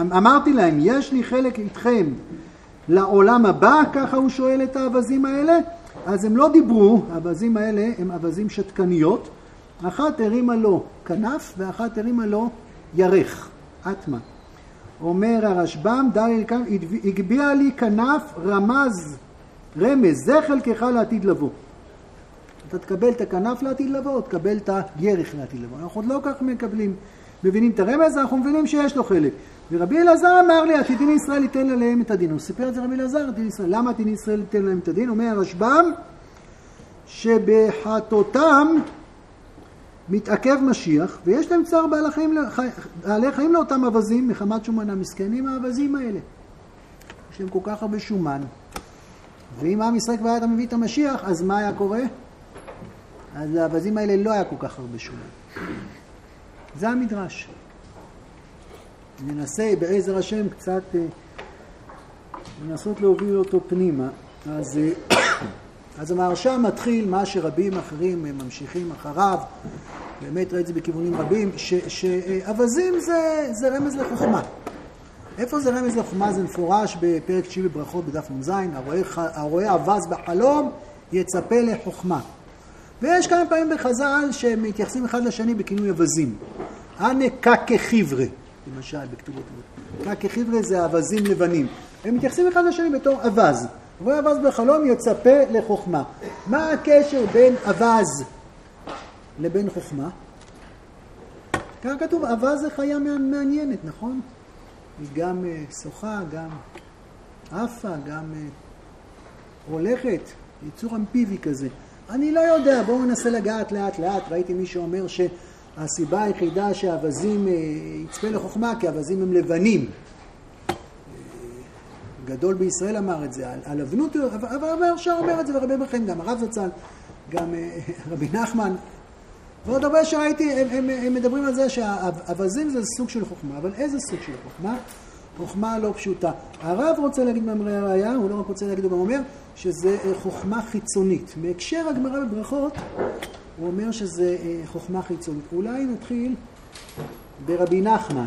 אמ, אמרתי להם, יש לי חלק איתכם לעולם הבא, ככה הוא שואל את האווזים האלה, אז הם לא דיברו, האווזים האלה הם אווזים שתקניות, אחת הרימה לו כנף ואחת הרימה לו ירך, אטמה. אומר הרשב"ם, דרי כאן, הגביה לי כנף רמז, רמז, זה חלקך לעתיד לבוא. אתה תקבל את הכנף לעתיד לבוא, תקבל את הירך לעתיד לבוא. אנחנו עוד לא כך מקבלים, מבינים את הרמז, אנחנו מבינים שיש לו חלק. ורבי אלעזר אמר לי, עתידין ישראל ייתן עליהם את הדין. הוא סיפר את זה רבי אלעזר, עתידין ישראל. למה עתידין ישראל ייתן עליהם את הדין? אומר הרשב"ם, שבחטאותם מתעכב משיח, ויש להם צער בעלי חיים, בעלי חיים לאותם אווזים מחמת שומן המסכנים האווזים האלה. יש להם כל כך הרבה שומן. ואם עם ישראל כבר היה מביא את המשיח, אז מה היה קורה? אז לאווזים האלה לא היה כל כך הרבה שומן. זה המדרש. ננסה בעזר השם קצת אה, לנסות להוביל אותו פנימה. אז, אה, אז המהרש"ם מתחיל מה שרבים אחרים ממשיכים אחריו. באמת ראיתי את זה בכיוונים רבים, שאווזים זה, זה רמז לחוכמה. איפה זה רמז לחוכמה? זה מפורש בפרק 9 בברכות בדף נ"ז, הרואה אווז בחלום יצפה לחוכמה. ויש כמה פעמים בחז"ל שמתייחסים אחד לשני בכינוי אווזים. אנא קקה חיברה, למשל, בכתובות. קקה חיברה זה אווזים לבנים. הם מתייחסים אחד לשני בתור אווז. אווז בחלום יצפה לחוכמה. מה הקשר בין אווז לבין חוכמה? כאן כתוב, אווז זה חיה מעניינת, נכון? היא גם אה, שוחה, גם עפה, גם אה, הולכת, יצור אמפיבי כזה. אני לא יודע, בואו ננסה לגעת לאט לאט. ראיתי מי שאומר שהסיבה היחידה שהאווזים אה, יצפה לחוכמה, כי האווזים הם לבנים. גדול בישראל אמר את זה, על אבנות, אבל רבי הרשע אומר את זה, ורבי מלכים גם, הרב זצ"ל, גם רבי נחמן, ועוד הרבה שראיתי, הם, הם, הם מדברים על זה שהאווזים זה סוג של חוכמה, אבל איזה סוג של חוכמה? חוכמה לא פשוטה. הרב רוצה להגיד מאמרי הראייה, הוא לא רק רוצה להגיד, הוא גם אומר שזה אה, חוכמה חיצונית. בהקשר הגמרא בברכות, הוא אומר שזה אה, חוכמה חיצונית. אולי נתחיל ברבי נחמן,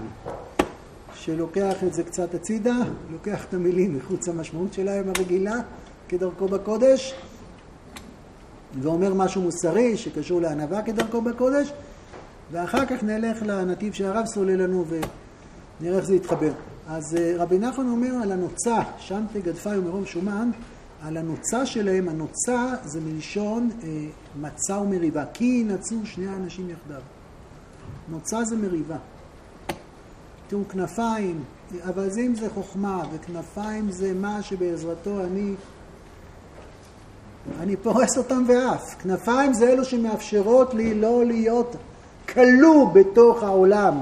שלוקח את זה קצת הצידה, לוקח את המילים מחוץ למשמעות שלהם הרגילה, כדרכו בקודש, ואומר משהו מוסרי שקשור לענווה כדרכו בקודש, ואחר כך נלך לנתיב שהרב סולל לנו ונראה איך זה יתחבר. אז אה, רבי נחמן אומר על הנוצה, שם תגדפי ומרום שומן, על הנוצה שלהם, הנוצה זה מלשון אה, מצה ומריבה, כי ינצו שני האנשים יחדיו. נוצה זה מריבה. תראו, כנפיים, אווזים זה חוכמה, וכנפיים זה מה שבעזרתו אני אני פורס אותם ואף. כנפיים זה אלו שמאפשרות לי לא להיות כלוא בתוך העולם,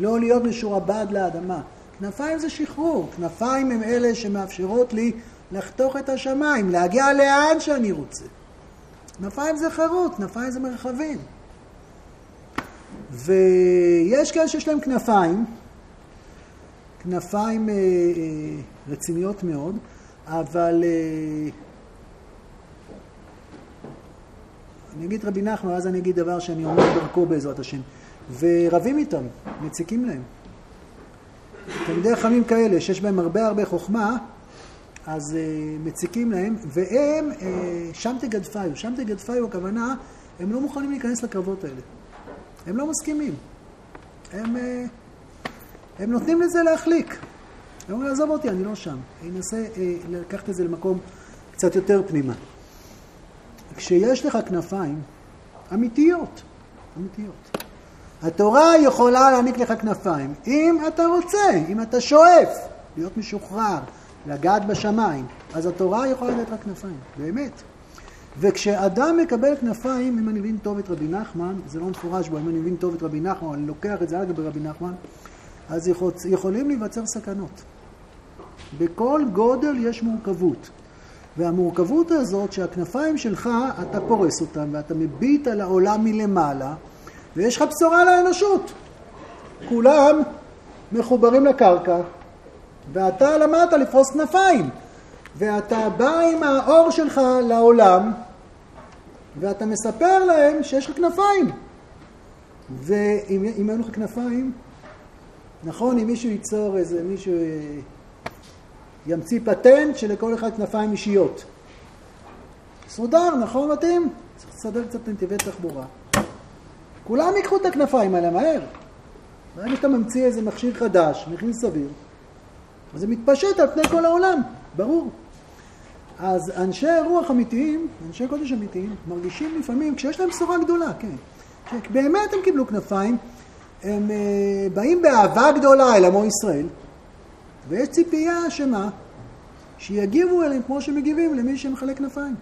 לא להיות משועבד לאדמה. כנפיים זה שחרור, כנפיים הם אלה שמאפשרות לי לחתוך את השמיים, להגיע לאן שאני רוצה. כנפיים זה חירות, כנפיים זה מרחבים. ויש כאלה שיש להם כנפיים, כנפיים אה, אה, רציניות מאוד, אבל אה, אני אגיד רבי נחמן, אז אני אגיד דבר שאני אומר דרכו בעזרת השם. ורבים איתם, מציקים להם. תלמידי חכמים כאלה, שיש בהם הרבה הרבה חוכמה, אז uh, מציקים להם, והם, uh, שם תגדפיו. שם תגדפיו, הכוונה, הם לא מוכנים להיכנס לקרבות האלה. הם לא מסכימים. הם, uh, הם נותנים לזה להחליק. הם אומרים, עזוב אותי, אני לא שם. אני אנסה uh, לקחת את זה למקום קצת יותר פנימה. כשיש לך כנפיים אמיתיות, אמיתיות. התורה יכולה להעניק לך כנפיים, אם אתה רוצה, אם אתה שואף להיות משוחרר, לגעת בשמיים, אז התורה יכולה לתת לך כנפיים, באמת. וכשאדם מקבל כנפיים, אם אני מבין טוב את רבי נחמן, זה לא מפורש בו, אם אני מבין טוב את רבי נחמן, אני לוקח את זה עד רבי נחמן, אז יכול, יכולים להיווצר סכנות. בכל גודל יש מורכבות. והמורכבות הזאת שהכנפיים שלך, אתה פורס אותם ואתה מביט על העולם מלמעלה ויש לך בשורה לאנושות. כולם מחוברים לקרקע ואתה למדת לפרוס כנפיים ואתה בא עם האור שלך לעולם ואתה מספר להם שיש לך כנפיים. ואם אין לך כנפיים, נכון, אם מישהו ייצור איזה מישהו ימציא פטנט שלכל אחד כנפיים אישיות. סודר, נכון מתאים? צריך לסדר קצת נתיבי תחבורה. כולם ייקחו את הכנפיים האלה מהר. ברגע שאתה ממציא איזה מכשיר חדש, מחיר סביר, אז זה מתפשט על פני כל העולם, ברור. אז אנשי רוח אמיתיים, אנשי קודש אמיתיים, מרגישים לפעמים, כשיש להם בשורה גדולה, כן, שבאמת הם קיבלו כנפיים, הם uh, באים באהבה גדולה אל עמו ישראל, ויש ציפייה שמה? שיגיבו אליהם כמו שמגיבים למי שמחלק כנפיים.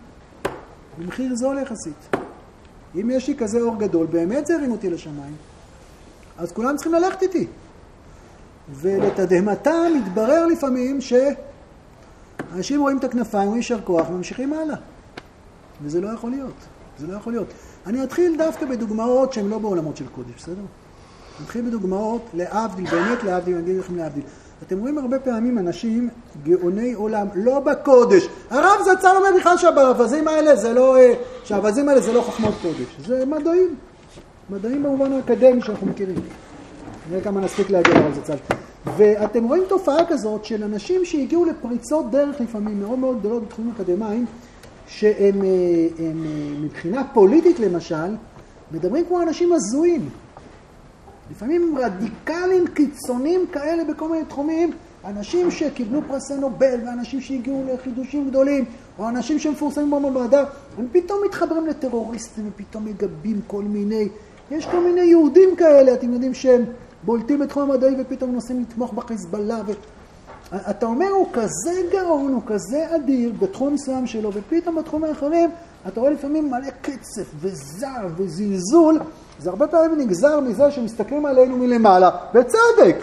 במחיר זול יחסית. אם יש לי כזה אור גדול, באמת זה הרים אותי לשמיים, אז כולם צריכים ללכת איתי. ולתדהמתם מתברר לפעמים שאנשים רואים את הכנפיים, רואים יישר כוח וממשיכים הלאה. וזה לא יכול להיות. זה לא יכול להיות. אני אתחיל דווקא בדוגמאות שהן לא בעולמות של קודש, בסדר? נתחיל בדוגמאות להבדיל, באמת להבדיל, אני אגיד לכם להבדיל. אתם רואים הרבה פעמים אנשים גאוני עולם, לא בקודש. הרב זצ"ל אומר בכלל שהאווזים האלה זה לא, אה, שהאווזים האלה זה לא חוכמות קודש, זה מדעים. מדעים במובן האקדמי שאנחנו מכירים. נראה כמה נספיק להגיע לרב זצ"ל. ואתם רואים תופעה כזאת של אנשים שהגיעו לפריצות דרך לפעמים מאוד מאוד גדולות בתחומים אקדמיים, שהם הם, הם, מבחינה פוליטית למשל, מדברים כמו אנשים הזויים. לפעמים רדיקלים קיצוניים כאלה בכל מיני תחומים, אנשים שקיבלו פרסי נובל, ואנשים שהגיעו לחידושים גדולים, או אנשים שמפורסמים במדע, הם פתאום מתחברים לטרוריסטים, ופתאום מגבים כל מיני, יש כל מיני יהודים כאלה, אתם יודעים שהם בולטים בתחום המדעי ופתאום נוסעים לתמוך בחיזבאללה. ו... אתה אומר, הוא כזה גאון, הוא כזה אדיר בתחום מסוים שלו, ופתאום בתחומים האחרים אתה רואה לפעמים מלא קצף וזער וזלזול, זה הרבה פעמים נגזר מזה שמסתכלים עלינו מלמעלה, בצדק.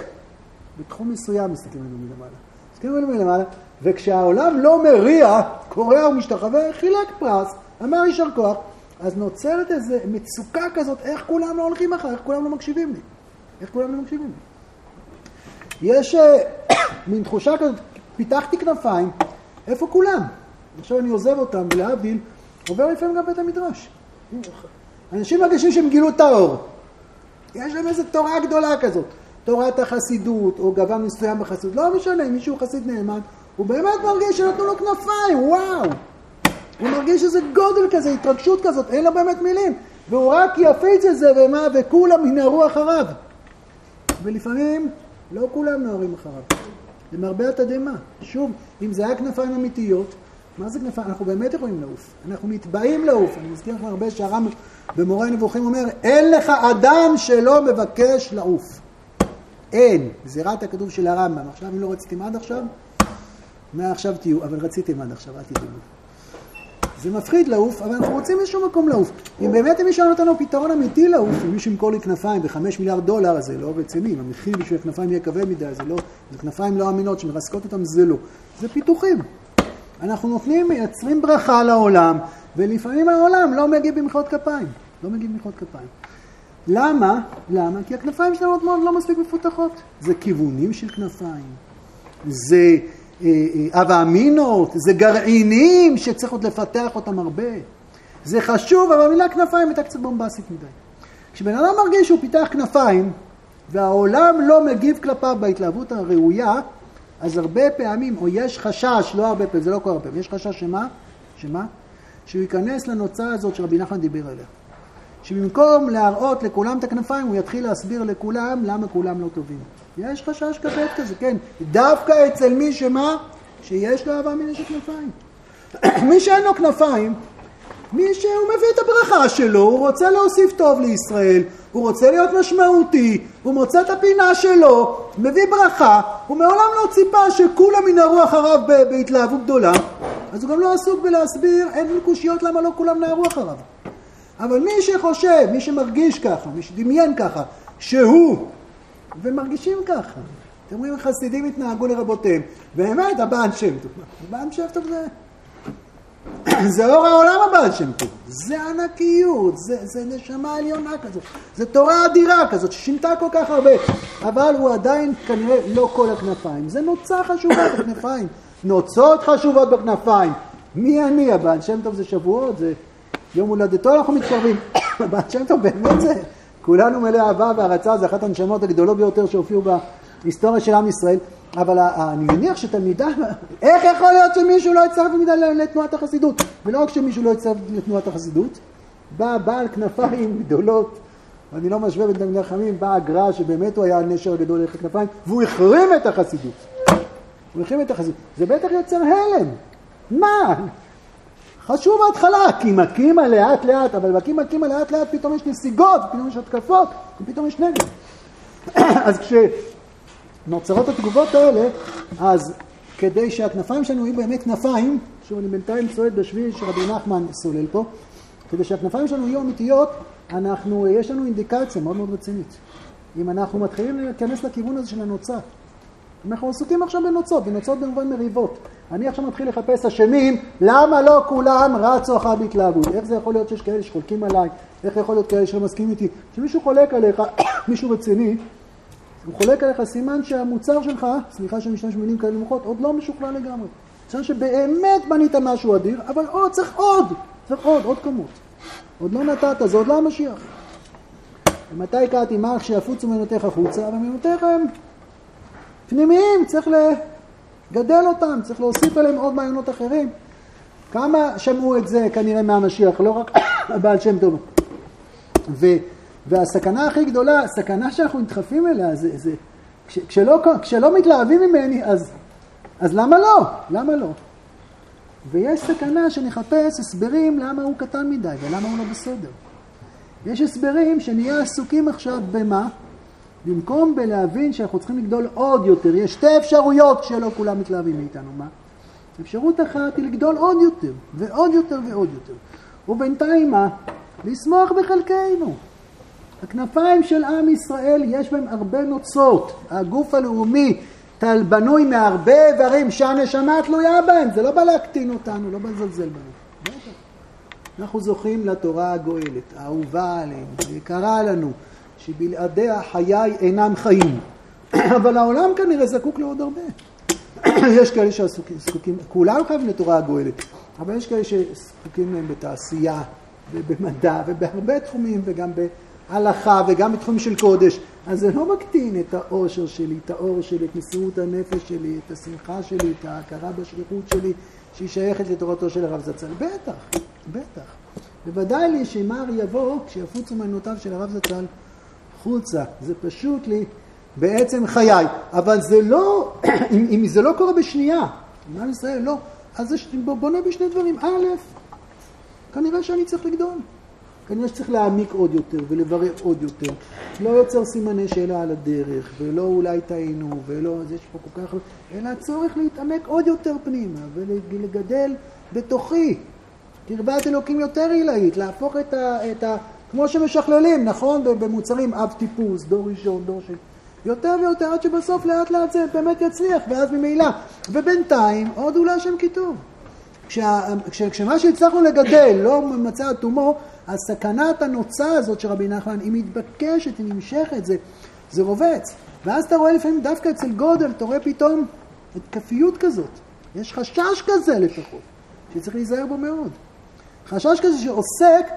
בתחום מסוים מסתכלים עלינו מלמעלה. מסתכלים עלינו מלמעלה, וכשהעולם לא מריע, קורע ומשתחווה, חילק פרס, אמר יישר כוח, אז נוצרת איזו מצוקה כזאת, איך כולם לא הולכים אחר, איך כולם לא מקשיבים לי. איך כולם לא מקשיבים לי. יש אה, מין תחושה כזאת, פיתחתי כנפיים, איפה כולם? עכשיו אני עוזב אותם, ולהבדיל, עובר לפעמים גם בית המדרש. אנשים מרגישים שהם גילו את האור. יש להם איזו תורה גדולה כזאת. תורת החסידות, או גוון מסוים בחסידות, לא משנה, אם מישהו חסיד נאמן, הוא באמת מרגיש שנתנו לו כנפיים, וואו! הוא מרגיש איזה גודל כזה, התרגשות כזאת, אין לו באמת מילים. והוא רק יפיץ את זה, ומה, וכולם ינערו אחריו. ולפעמים לא כולם נוהרים אחריו. למרבה התדהמה. שוב, אם זה היה כנפיים אמיתיות, מה זה כנפיים? אנחנו באמת יכולים לעוף. אנחנו מתבעים לעוף. אני מזכיר לכם הרבה שהרם במורה הנבוכים אומר, אין לך אדם שלא מבקש לעוף. אין. גזירת הכתוב של הרמב"ם. עכשיו, אם לא רציתם עד עכשיו, מעכשיו תהיו, אבל רציתם עד עכשיו, אל תדעו. זה מפחיד לעוף, אבל אנחנו רוצים איזשהו מקום לעוף. אם באמת מישהו נותן לנו פתרון אמיתי לעוף, אם מישהו ימכור לי כנפיים בחמש מיליארד דולר, זה לא רציני, אם המחיר בשביל כנפיים יהיה כבד מדי, זה לא, זה כנפיים לא אמינות שמרסקות אותם, זה לא. זה פיתוחים. אנחנו נותנים, מייצרים ברכה לעולם, ולפעמים העולם לא מגיב במחיאות כפיים. לא מגיב במחיאות כפיים. למה? למה? כי הכנפיים שלנו עוד מאוד לא מספיק מפותחות. זה כיוונים של כנפיים. זה הווה אה, אמינות, זה גרעינים שצריך עוד לפתח אותם הרבה. זה חשוב, אבל המילה כנפיים הייתה קצת בומבסית מדי. כשבן אדם מרגיש שהוא פיתח כנפיים, והעולם לא מגיב כלפיו בהתלהבות הראויה, אז הרבה פעמים, או יש חשש, לא הרבה פעמים, זה לא כל הרבה פעמים, יש חשש שמה? שמה? שהוא ייכנס לנוצה הזאת שרבי נחמן דיבר עליה. שבמקום להראות לכולם את הכנפיים, הוא יתחיל להסביר לכולם למה כולם לא טובים. יש חשש כבד כזה, כן. דווקא אצל מי שמה? שיש לו אהבה מן של כנפיים. מי שאין לו כנפיים, מי שהוא מביא את הברכה שלו, הוא רוצה להוסיף טוב לישראל, הוא רוצה להיות משמעותי, הוא מוצא את הפינה שלו, מביא ברכה, הוא מעולם לא ציפה שכולם ינערו אחריו בהתלהבות גדולה, אז הוא גם לא עסוק בלהסביר, אין קושיות למה לא כולם נערו אחריו. אבל מי שחושב, מי שמרגיש ככה, מי שדמיין ככה, שהוא ומרגישים ככה. אתם רואים, חסידים התנהגו לרבותיהם. באמת, הבעל שם טוב. הבעל שם טוב זה... זה אור העולם הבעל שם טוב. זה ענקיות, זה, זה נשמה עליונה כזאת. זה תורה אדירה כזאת ששינתה כל כך הרבה. אבל הוא עדיין כנראה לא כל הכנפיים. זה נוצה חשובה בכנפיים. נוצות חשובות בכנפיים. מי אני? הבעל שם טוב זה שבועות, זה יום הולדתו אנחנו מתקרבים. הבעל שם טוב באמת זה... כולנו מלא אהבה והערצה, זה אחת הנשמות הגדולות ביותר שהופיעו בהיסטוריה של עם ישראל, אבל אני מניח שתלמידה, איך יכול להיות שמישהו לא תלמידה לתנועת החסידות? ולא רק שמישהו לא יצטרף לתנועת החסידות, בא בעל כנפיים גדולות, ואני לא משווה בין תלמידי חכמים, בא הגר"א שבאמת הוא היה הנשר הגדול ללכת כנפיים, והוא החרים את החסידות. הוא החרים את החסידות. זה בטח יוצר הלם. מה? חשוב בהתחלה, כי מקימה לאט לאט, אבל מקימה לאט לאט פתאום יש נסיגות, פתאום יש התקפות, ופתאום יש נגד. אז כשנוצרות התגובות האלה, אז כדי שהכנפיים שלנו יהיו באמת כנפיים, שוב אני בינתיים צועד בשביל שרבי נחמן סולל פה, כדי שהכנפיים שלנו יהיו אמיתיות, אנחנו, יש לנו אינדיקציה מאוד מאוד רצינית. אם אנחנו מתחילים להיכנס לכיוון הזה של הנוצה, אנחנו עסוקים עכשיו בנוצות, בנוצות במובן מריבות. אני עכשיו מתחיל לחפש אשמים, למה לא כולם רצו אחר בהתלהבות? איך זה יכול להיות שיש כאלה שחולקים עליי? איך יכול להיות כאלה שלא איתי? כשמישהו חולק עליך, מישהו רציני, הוא חולק עליך, סימן שהמוצר שלך, סליחה שאני משתמש במילים כאלה נמוכות, עוד לא משוכלל לגמרי. סימן שבאמת בנית משהו אדיר, אבל עוד, צריך עוד, צריך עוד, עוד כמות. עוד לא נתת, זה עוד לא המשיח. ומתי קראתי מה כשיפוצו מנותיך החוצה, אבל מנותיך הם פנימיים, צריך לגדל אותם, צריך להוסיף עליהם עוד מעיינות אחרים. כמה שמעו את זה כנראה מהמשיח, לא רק הבעל שם טוב. והסכנה הכי גדולה, הסכנה שאנחנו נדחפים אליה, זה, זה כש, כשלא, כשלא מתלהבים ממני, אז, אז למה לא? למה לא? ויש סכנה שנחפש הסברים למה הוא קטן מדי ולמה הוא לא בסדר. יש הסברים שנהיה עסוקים עכשיו במה? במקום בלהבין שאנחנו צריכים לגדול עוד יותר. יש שתי אפשרויות שלא כולם מתלהבים מאיתנו. מה? אפשרות אחת היא לגדול עוד יותר, ועוד יותר ועוד יותר. ובינתיים מה? לשמוח בחלקנו. הכנפיים של עם ישראל יש בהם הרבה נוצות. הגוף הלאומי טל בנוי מהרבה איברים שהנשמה תלויה בהם. זה לא בא להקטין אותנו, לא בא לזלזל בנו. אנחנו זוכים לתורה הגואלת, האהובה עלינו, היקרה לנו, שבלעדיה חיי אינם חיים. אבל העולם כנראה זקוק לעוד הרבה. יש כאלה שזקוקים, כולם חייבים לתורה הגואלת, אבל יש כאלה שזקוקים להם בתעשייה ובמדע ובהרבה תחומים וגם בהלכה וגם בתחומים של קודש. אז זה לא מקטין את האושר שלי, את האור שלי, את מסירות הנפש שלי, את השמחה שלי, את ההכרה בשליחות שלי, שהיא שייכת לתורתו של הרב זצ"ל. בטח, בטח. בוודאי לי שמר יבוא כשיפוצו מעיינותיו של הרב זצ"ל חוצה. זה פשוט לי בעצם חיי. אבל זה לא, אם, אם זה לא קורה בשנייה, עם ישראל לא, אז זה בונה בשני דברים. א', כנראה שאני צריך לגדול. כנראה שצריך להעמיק עוד יותר ולברר עוד יותר. לא יוצר סימני שאלה על הדרך, ולא אולי טעינו, ולא, אז יש פה כל כך... אלא הצורך להתעמק עוד יותר פנימה, ולגדל בתוכי קרבת אלוקים יותר עילאית, להפוך את ה... את ה כמו שמשכללים, נכון? במוצרים אב טיפוס, דור ראשון, דור שני. יותר ויותר עד שבסוף לאט לאט זה באמת יצליח, ואז ממילא. ובינתיים, עוד אולי שם כיתוב. כשה, כש, כשמה שהצלחנו לגדל לא מצא אטומו, הסכנת הנוצה הזאת של רבי נחמן היא מתבקשת, היא נמשכת, זה, זה רובץ. ואז אתה רואה לפעמים דווקא אצל גודל, אתה רואה פתאום התקפיות כזאת. יש חשש כזה לפחות, שצריך להיזהר בו מאוד. חשש כזה שעוסק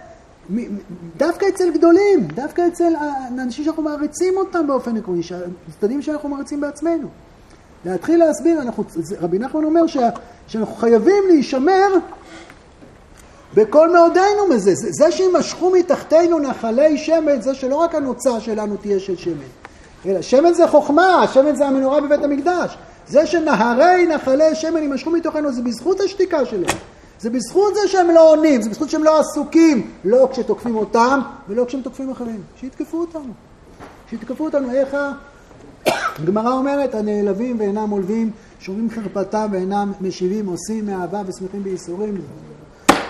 דווקא אצל גדולים, דווקא אצל אנשים שאנחנו מעריצים אותם באופן עקרוני, צדדים שאנחנו מעריצים בעצמנו. להתחיל להסביר, אנחנו, רבי נחמן אומר שה, שאנחנו חייבים להישמר בכל מאודנו מזה. זה, זה שימשכו מתחתנו נחלי שמן, זה שלא רק הנוצה שלנו תהיה של שמן, אלא שמן זה חוכמה, שמן זה המנורה בבית המקדש. זה שנהרי נחלי שמן יימשכו מתוכנו, זה בזכות השתיקה שלהם. זה בזכות זה שהם לא עונים, זה בזכות שהם לא עסוקים, לא כשתוקפים אותם ולא כשהם תוקפים אחרים. שיתקפו אותנו. שיתקפו אותנו. איך הגמרא אומרת, הנעלבים ואינם עולבים, שורים חרפתם ואינם משיבים, עושים מאהבה ושמחים בייסורים.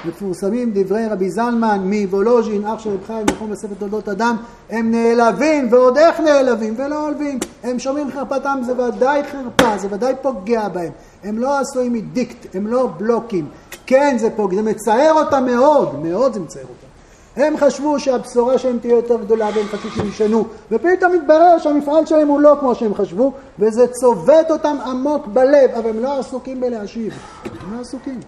מפורסמים דברי רבי זלמן מוולוז'ין, אח של רב חיים, נכון בספר תולדות אדם, הם נעלבים, ועוד איך נעלבים, ולא עולבים. הם שומעים חרפתם, זה ודאי חרפה, זה ודאי פוגע בהם. הם לא עשויים מדיקט, הם לא בלוקים. כן, זה פוגע, זה מצער אותם מאוד, מאוד זה מצער אותם. הם חשבו שהבשורה שלהם תהיה יותר גדולה והם חשבו שהם ישנו ופתאום מתברר שהמפעל שלהם הוא לא כמו שהם חשבו וזה צובט אותם עמוק בלב אבל הם לא עסוקים בלהשיב, הם לא עסוקים.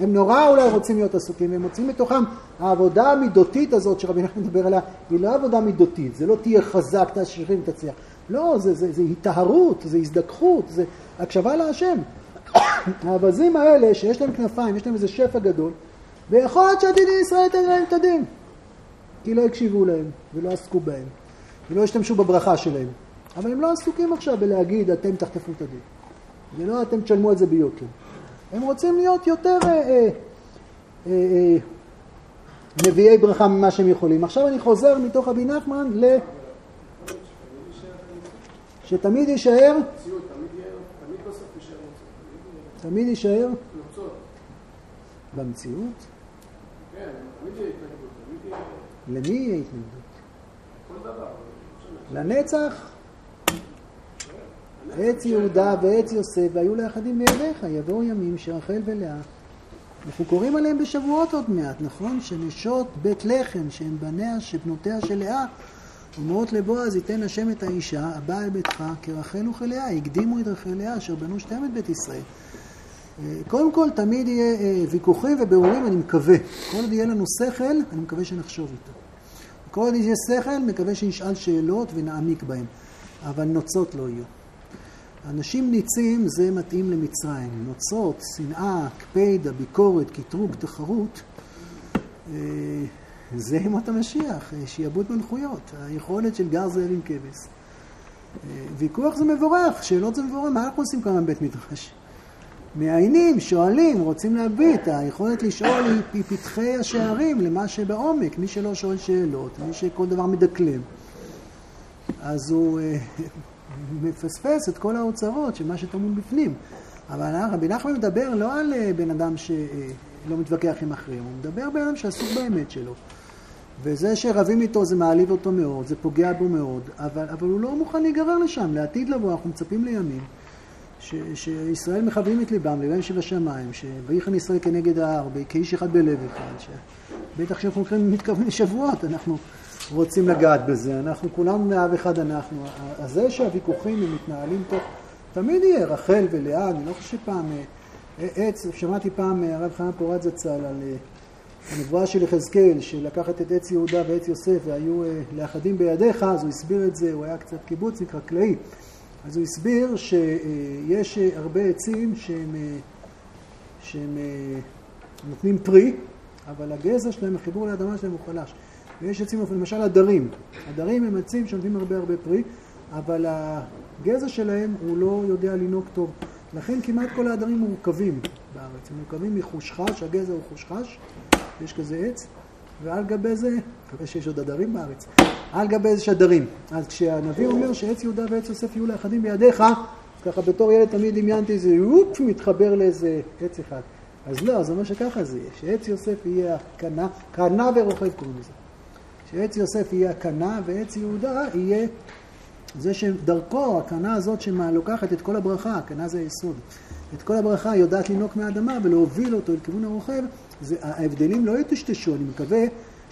הם נורא אולי רוצים להיות עסוקים, והם מוצאים מתוכם העבודה המידותית הזאת שרבי נחמן מדבר עליה, היא לא עבודה מידותית, זה לא תהיה חזק, תשאירים, תצליח. לא, זה, זה, זה היטהרות, זה הזדככות, זה הקשבה להשם. האווזים האלה, שיש להם כנפיים, יש להם איזה שפע גדול, ויכול להיות שעתידי ישראל ייתן להם את הדין. כי לא הקשיבו להם, ולא עסקו בהם, ולא השתמשו בברכה שלהם. אבל הם לא עסוקים עכשיו בלהגיד, אתם תחטפו את הדין. ולא אתם תשלמו את זה ביוקר. הם רוצים להיות יותר אה, אה, אה, אה, נביאי ברכה ממה שהם יכולים. עכשיו אני חוזר מתוך רבי נחמן ל... שתמיד יישאר... תמיד יישאר? במציאות? כן, תמיד יהיה התנגדות. למי יהיה התנגדות? לנצח? עץ יהודה ועץ יוסף והיו לאחדים מידיך, יבואו ימים שרחל ולאה. אנחנו קוראים עליהם בשבועות עוד מעט, נכון? שנשות בית לחם, שהן בניה, שבנותיה של לאה, אומרות לבועז, ייתן השם את האישה הבאה אל ביתך כרחל וכלאה, הקדימו את רחל לאה אשר בנו שתיהם את בית ישראל. אה, קודם כל, תמיד יהיה אה, ויכוחים ובירורים, אני מקווה. כל עוד יהיה לנו שכל, אני מקווה שנחשוב איתו. כל עוד יהיה שכל, מקווה שנשאל שאלות ונעמיק בהן. אבל נוצות לא יהיו. אנשים ניצים זה מתאים למצרים. נוצות, שנאה, קפידה, ביקורת, קטרוג, תחרות. אה, זה ימות המשיח, שיעבוד מלכויות, היכולת של גר זאב עם כבש. ויכוח זה מבורך, שאלות זה מבורך, מה אנחנו עושים כמובן בבית מדרש? מעיינים, שואלים, רוצים להביט, היכולת לשאול היא פתחי השערים למה שבעומק, מי שלא שואל שאלות, מי שכל דבר מדקלם, אז הוא אה, מפספס את כל האוצרות של מה שטמון בפנים. אבל רבי נחמן מדבר לא על אה, בן אדם שלא אה, מתווכח עם אחרים, הוא מדבר בן אדם שעסוק באמת שלו. וזה שרבים איתו זה מעליב אותו מאוד, זה פוגע בו מאוד, אבל, אבל הוא לא מוכן להיגרר לשם, לעתיד לבוא, אנחנו מצפים לימים. ש, שישראל מכוונים את ליבם, ליבם שבשמיים, ש"ויחן ישראל כנגד ההר", כאיש אחד בלב אחד, שבטח כשאנחנו מתכוונים לשבועות, אנחנו רוצים לגעת בזה, אנחנו כולנו מאב אחד אנחנו. אז זה שהוויכוחים הם מתנהלים תוך, תמיד יהיה רחל ולאה, אני לא חושב שפעם, אה, עץ, שמעתי פעם אה, הרב חנן פורת זצ"ל על אה, הנבואה של יחזקאל, שלקחת את עץ יהודה ועץ יוסף והיו לאחדים בידיך, אז הוא הסביר את זה, הוא היה קצת קיבוצניק חקלאי. אז הוא הסביר שיש הרבה עצים שהם, שהם נותנים פרי, אבל הגזע שלהם, החיבור לאדמה שלהם הוא חלש. ויש עצים, למשל הדרים. הדרים הם עצים שנותנים הרבה הרבה פרי, אבל הגזע שלהם הוא לא יודע לנהוג טוב. לכן כמעט כל העדרים מורכבים בארץ. הם מורכבים מחושחש, הגזע הוא חושחש, יש כזה עץ, ועל גבי זה, מקווה שיש עוד עדרים בארץ, על גבי זה שדרים. אז כשהנביא אומר שעץ יהודה ועץ יוסף יהיו לאחדים בידיך, ככה בתור ילד תמיד דמיינתי איזה אופ, מתחבר לאיזה עץ אחד. אז לא, זה אומר שככה זה יהיה, שעץ יוסף יהיה הקנה, קנה ורוכב קוראים לזה. שעץ יוסף יהיה הקנה ועץ יהודה יהיה זה שדרכו, הקנה הזאת שלוקחת את כל הברכה, הקנה זה היסוד, את כל הברכה יודעת לנעוק מהאדמה ולהוביל אותו אל כיוון הרוכב, זה, ההבדלים לא יטשטשו, אני מקווה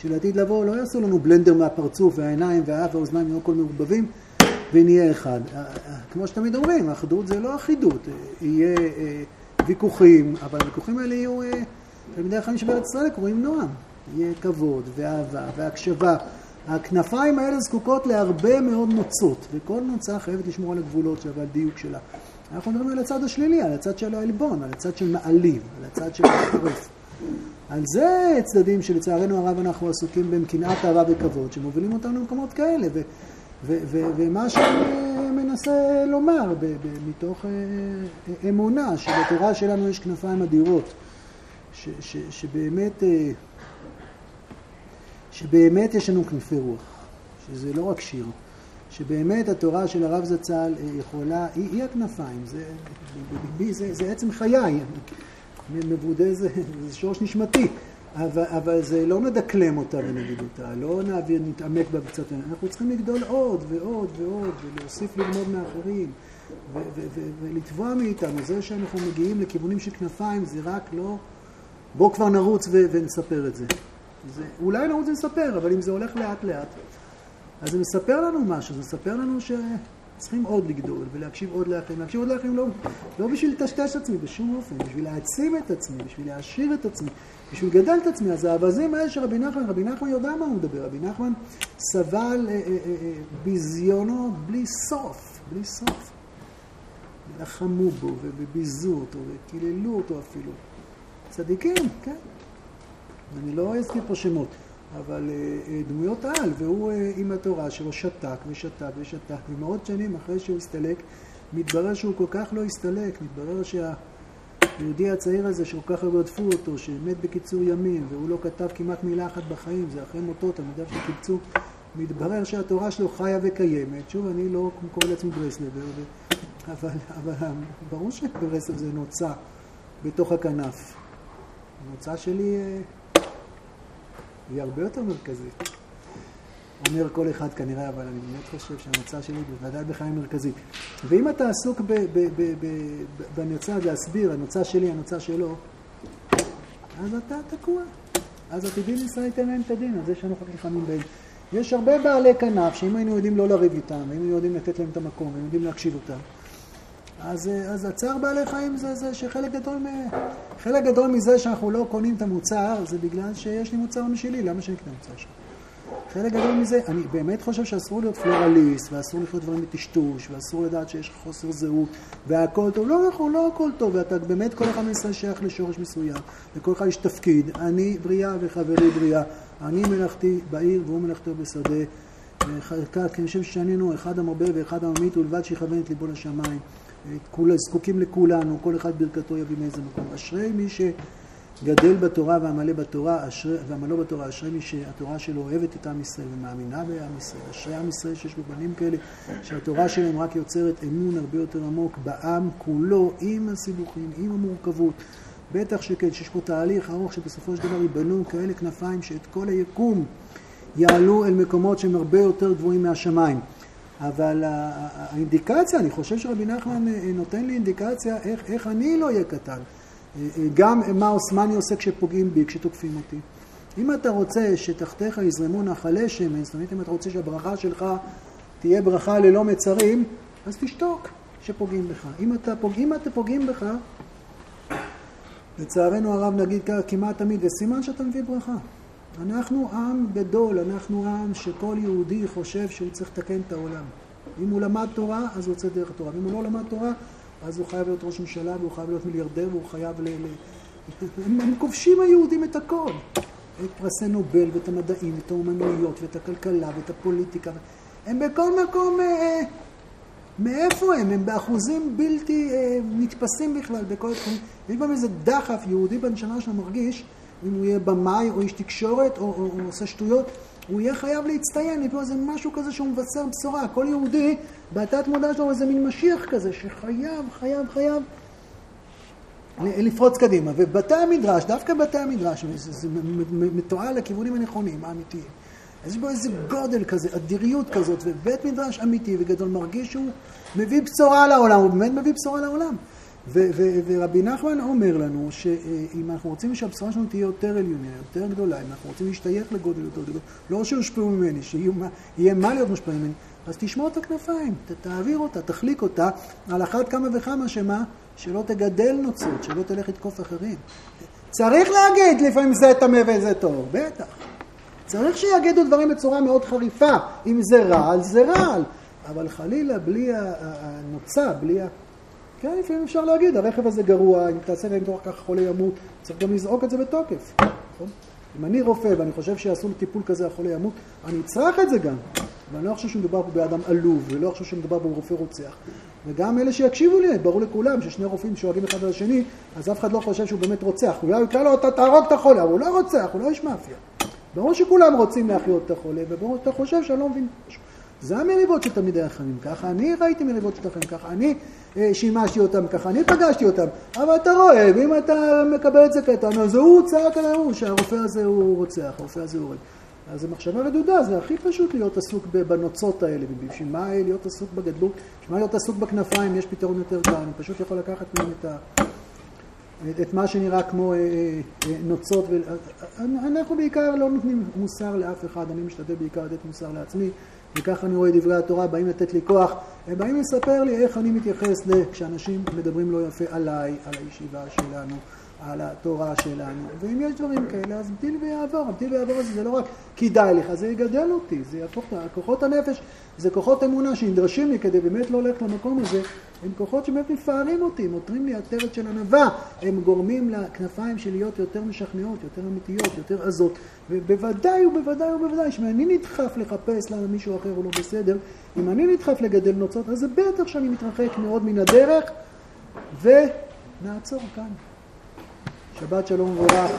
שלעתיד לבוא לא יעשו לנו בלנדר מהפרצוף והעיניים והאף והאוזניים יהיו כל מעורבבים ונהיה אחד. כמו שתמיד אומרים, אחדות זה לא אחידות, יהיה אה, ויכוחים, אבל הוויכוחים האלה יהיו, אה, תלמידי החיים של ארץ ישראל קוראים נועם, יהיה כבוד ואהבה והקשבה. הכנפיים האלה זקוקות להרבה מאוד נוצות, וכל נוצה חייבת לשמור על הגבולות שלה ועל דיוק שלה. אנחנו מדברים על הצד השלילי, על הצד של העלבון, על הצד של מעליב, על הצד של החורף. על זה צדדים שלצערנו הרב אנחנו עסוקים בהם קנאת אהבה וכבוד, שמובילים אותנו למקומות כאלה. ו, ו, ו, ומה שאני מנסה לומר ב, ב, מתוך אה, אה, אמונה שבתורה שלנו יש כנפיים אדירות, ש, ש, שבאמת, אה, שבאמת יש לנו כנפי רוח, שזה לא רק שיר. שבאמת התורה של הרב זצ"ל יכולה, היא, היא הכנפיים, זה, זה, זה, זה עצם חיי, מבודה זה, זה שורש נשמתי, אבל, אבל זה לא נדקלם אותה ונגיד אותה, לא נעביר, נתעמק בה קצת, אנחנו צריכים לגדול עוד ועוד ועוד, ולהוסיף ללמוד מאחרים, ולתבוע מאיתנו, זה שאנחנו מגיעים לכיוונים של כנפיים זה רק לא, בואו כבר נרוץ ונספר את זה. זה. אולי נרוץ ונספר, אבל אם זה הולך לאט לאט, אז זה מספר לנו משהו, זה מספר לנו ש... צריכים עוד לגדול ולהקשיב עוד לאחרים. להקשיב עוד לאחרים לא, לא בשביל לטשטש את עצמי בשום אופן, בשביל להעצים את עצמי, בשביל להעשיר את עצמי, בשביל לגדל את עצמי. אז האווזים האלה של רבי נחמן, רבי נחמן יודע מה הוא מדבר. רבי נחמן סבל אה, אה, אה, אה ביזיונו בלי סוף, בלי סוף. לחמו בו וביזו אותו וקיללו אותו אפילו. צדיקים, כן. אני לא אזכיר פה שמות. אבל אה, אה, דמויות על, והוא אה, עם התורה שלו שתק ושתק ושתק, ומאות שנים אחרי שהוא הסתלק, מתברר שהוא כל כך לא הסתלק, מתברר שהיהודי הצעיר הזה שכל כך הרבה רדפו אותו, שמת בקיצור ימים, והוא לא כתב כמעט מילה אחת בחיים, זה אחרי מותו, תלמידיו שקיבצו, מתברר שהתורה שלו חיה וקיימת. שוב, אני לא קורא לעצמי ברסלבר, אבל, אבל ברור שברסלב זה נוצה בתוך הכנף. הנוצה שלי... היא הרבה יותר מרכזית. אומר כל אחד כנראה, אבל אני באמת חושב שהמצע שלי בוודאי בחיים מרכזית. ואם אתה עסוק בנוצה להסביר, הנוצה שלי, הנוצה שלו, אז אתה תקוע. אז עתידים ישראל ייתן להם את הדין, על זה שאנחנו נלחמים בהם. יש הרבה בעלי כנף שאם היינו יודעים לא לריב איתם, אם היינו יודעים לתת להם את המקום, היינו יודעים להקשיב אותם, אז, אז הצער בעלי חיים זה, זה שחלק גדול, מ, חלק גדול מזה שאנחנו לא קונים את המוצר, זה בגלל שיש לי מוצר משלי, למה שאני אקנה מוצר שלך? חלק גדול מזה, אני באמת חושב שאסור להיות פלורליסט, ואסור לחיות דברים בטשטוש, ואסור לדעת שיש לך חוסר זהות, והכל טוב. לא נכון, לא הכל טוב, ואתה באמת, כל אחד מישראל שייך לשורש מסוים, לכל אחד יש תפקיד. אני בריאה וחברי בריאה. אני מלאכתי בעיר והוא מלאכתו בשדה. אני חושב ששנינו אחד המרבה ואחד הממית, ולבד שיכוון את ליבו לשמיים. זקוקים לכולנו, כל אחד ברכתו יביא מאיזה מקום. אשרי מי שגדל בתורה ועמלה בתורה, ועמלו בתורה, אשרי מי שהתורה שלו אוהבת את עם ישראל ומאמינה בעם ישראל. אשרי עם ישראל שיש בו בנים כאלה, שהתורה שלהם רק יוצרת אמון הרבה יותר עמוק בעם כולו, עם הסיבוכים, עם המורכבות. בטח שכן, שיש פה תהליך ארוך שבסופו של דבר ייבנו כאלה כנפיים שאת כל היקום יעלו אל מקומות שהם הרבה יותר גבוהים מהשמיים. אבל האינדיקציה, אני חושב שרבי נחמן אה, נותן לי אינדיקציה איך, איך אני לא אהיה קטן. אה, אה, גם מה עוסמני עושה כשפוגעים בי, כשתוקפים אותי. אם אתה רוצה שתחתיך יזרמו נחלי שמן, זאת אומרת אם אתה רוצה שהברכה שלך תהיה ברכה ללא מצרים, אז תשתוק כשפוגעים בך. אם אתה, פוג... אם אתה פוגעים בך, לצערנו הרב נגיד כמעט תמיד, וסימן שאתה מביא ברכה. אנחנו עם גדול, אנחנו עם שכל יהודי חושב שהוא צריך לתקן את העולם. אם הוא למד תורה, אז הוא יוצא דרך התורה. ואם הוא לא למד תורה, אז הוא חייב להיות ראש ממשלה, והוא חייב להיות מיליארדר, והוא חייב ל... הם, הם כובשים היהודים את הכל. את פרסי נובל, ואת המדעים, ואת האומנויות, ואת הכלכלה, ואת הפוליטיקה. הם בכל מקום... אה, אה, מאיפה הם? הם באחוזים בלתי אה, נתפסים בכלל בכל התחומים. יש בהם איזה דחף יהודי בנשמה שלו מרגיש אם הוא יהיה במאי או איש תקשורת או, או, או עושה שטויות, הוא יהיה חייב להצטיין, לו איזה משהו כזה שהוא מבשר בשורה. כל יהודי, בתת מודע שלו איזה מין משיח כזה שחייב, חייב, חייב לפרוץ קדימה. ובתי המדרש, דווקא בתי המדרש, זה, זה מתועל לכיוונים הנכונים, האמיתיים. יש בו איזה גודל כזה, אדיריות כזאת, ובית מדרש אמיתי וגדול מרגיש שהוא מביא בשורה לעולם, הוא באמת מביא בשורה לעולם. ורבי נחמן אומר לנו שאם אנחנו רוצים שהבשורה שלנו תהיה יותר עליונה, יותר גדולה, אם אנחנו רוצים להשתייך לגודל יותר גדול, לא שיושפעו ממני, שיהיה מה להיות מושפעים ממני, אז תשמור את הכנפיים, תעביר אותה, תחליק אותה, על אחת כמה וכמה שמה, שלא תגדל נוצות, שלא תלך לתקוף אחרים. צריך להגיד לפעמים זה טמא וזה טוב, בטח. צריך שיגידו דברים בצורה מאוד חריפה. אם זה רעל, זה רעל. אבל חלילה, בלי הנוצה, בלי ה... כן, לפעמים אפשר להגיד, הרכב הזה גרוע, אם תעשה להם תוך כך חולה ימות, צריך גם לזעוק את זה בתוקף. נכון? אם אני רופא ואני חושב שיעשו לי טיפול כזה, החולה ימות, אני אצרח את זה גם. ואני לא חושב שמדובר פה באדם עלוב, ולא חושב שמדובר ברופא רוצח. וגם אלה שיקשיבו לי, ברור לכולם ששני רופאים שאוהבים אחד על השני, אז אף אחד לא חושב שהוא באמת רוצח. אולי הוא יקרא לו, אתה תהרוג את החולה, אבל הוא לא רוצח, הוא לא איש מאפיה. ברור שכולם רוצים להחיות את החולה, וברור שאתה חושב שאני לא מבין משהו. זה המריבות של תלמידי החכמים, ככה אני ראיתי מריבות של החכמים, ככה אני אה, שימשתי אותם, ככה אני פגשתי אותם, אבל אתה רואה, ואם אתה מקבל את זה קטן, אז הוא צעק על ההוא שהרופא הזה הוא רוצח, הרופא הזה הוא הורג. אז זו מחשבה רדודה, זה הכי פשוט להיות עסוק בנוצות האלה, ובשביל מה להיות עסוק בגדלות, בשביל מה להיות עסוק בכנפיים, יש פתרון יותר קל, אני פשוט יכול לקחת מהם את ה... את מה שנראה כמו אה, אה, נוצות. ו... אנחנו בעיקר לא נותנים מוסר לאף אחד, אני משתדל בעיקר לתת מוסר לעצמי, וככה אני רואה דברי התורה, באים לתת לי כוח, הם באים לספר לי איך אני מתייחס כשאנשים מדברים לא יפה עליי, על הישיבה שלנו. על התורה שלנו, ואם יש דברים כאלה, אז המתין ויעבור, המתין ויעבור הזה זה לא רק כדאי לך, זה יגדל אותי, זה יהפוך, כוחות הנפש זה כוחות אמונה שנדרשים לי כדי באמת לא ללכת למקום הזה, הם כוחות שבאמת מפארים אותי, מותרים לי עטרת של ענווה, הם גורמים לכנפיים שלי להיות יותר משכנעות, יותר אמיתיות, יותר עזות, ובוודאי ובוודאי ובוודאי, שאם אני נדחף לחפש למה מישהו אחר הוא לא בסדר, אם אני נדחף לגדל נוצות, אז זה בטח שאני מתרחק מאוד מן הדרך, ונעצור כאן. Shabbat Shalom, voilà.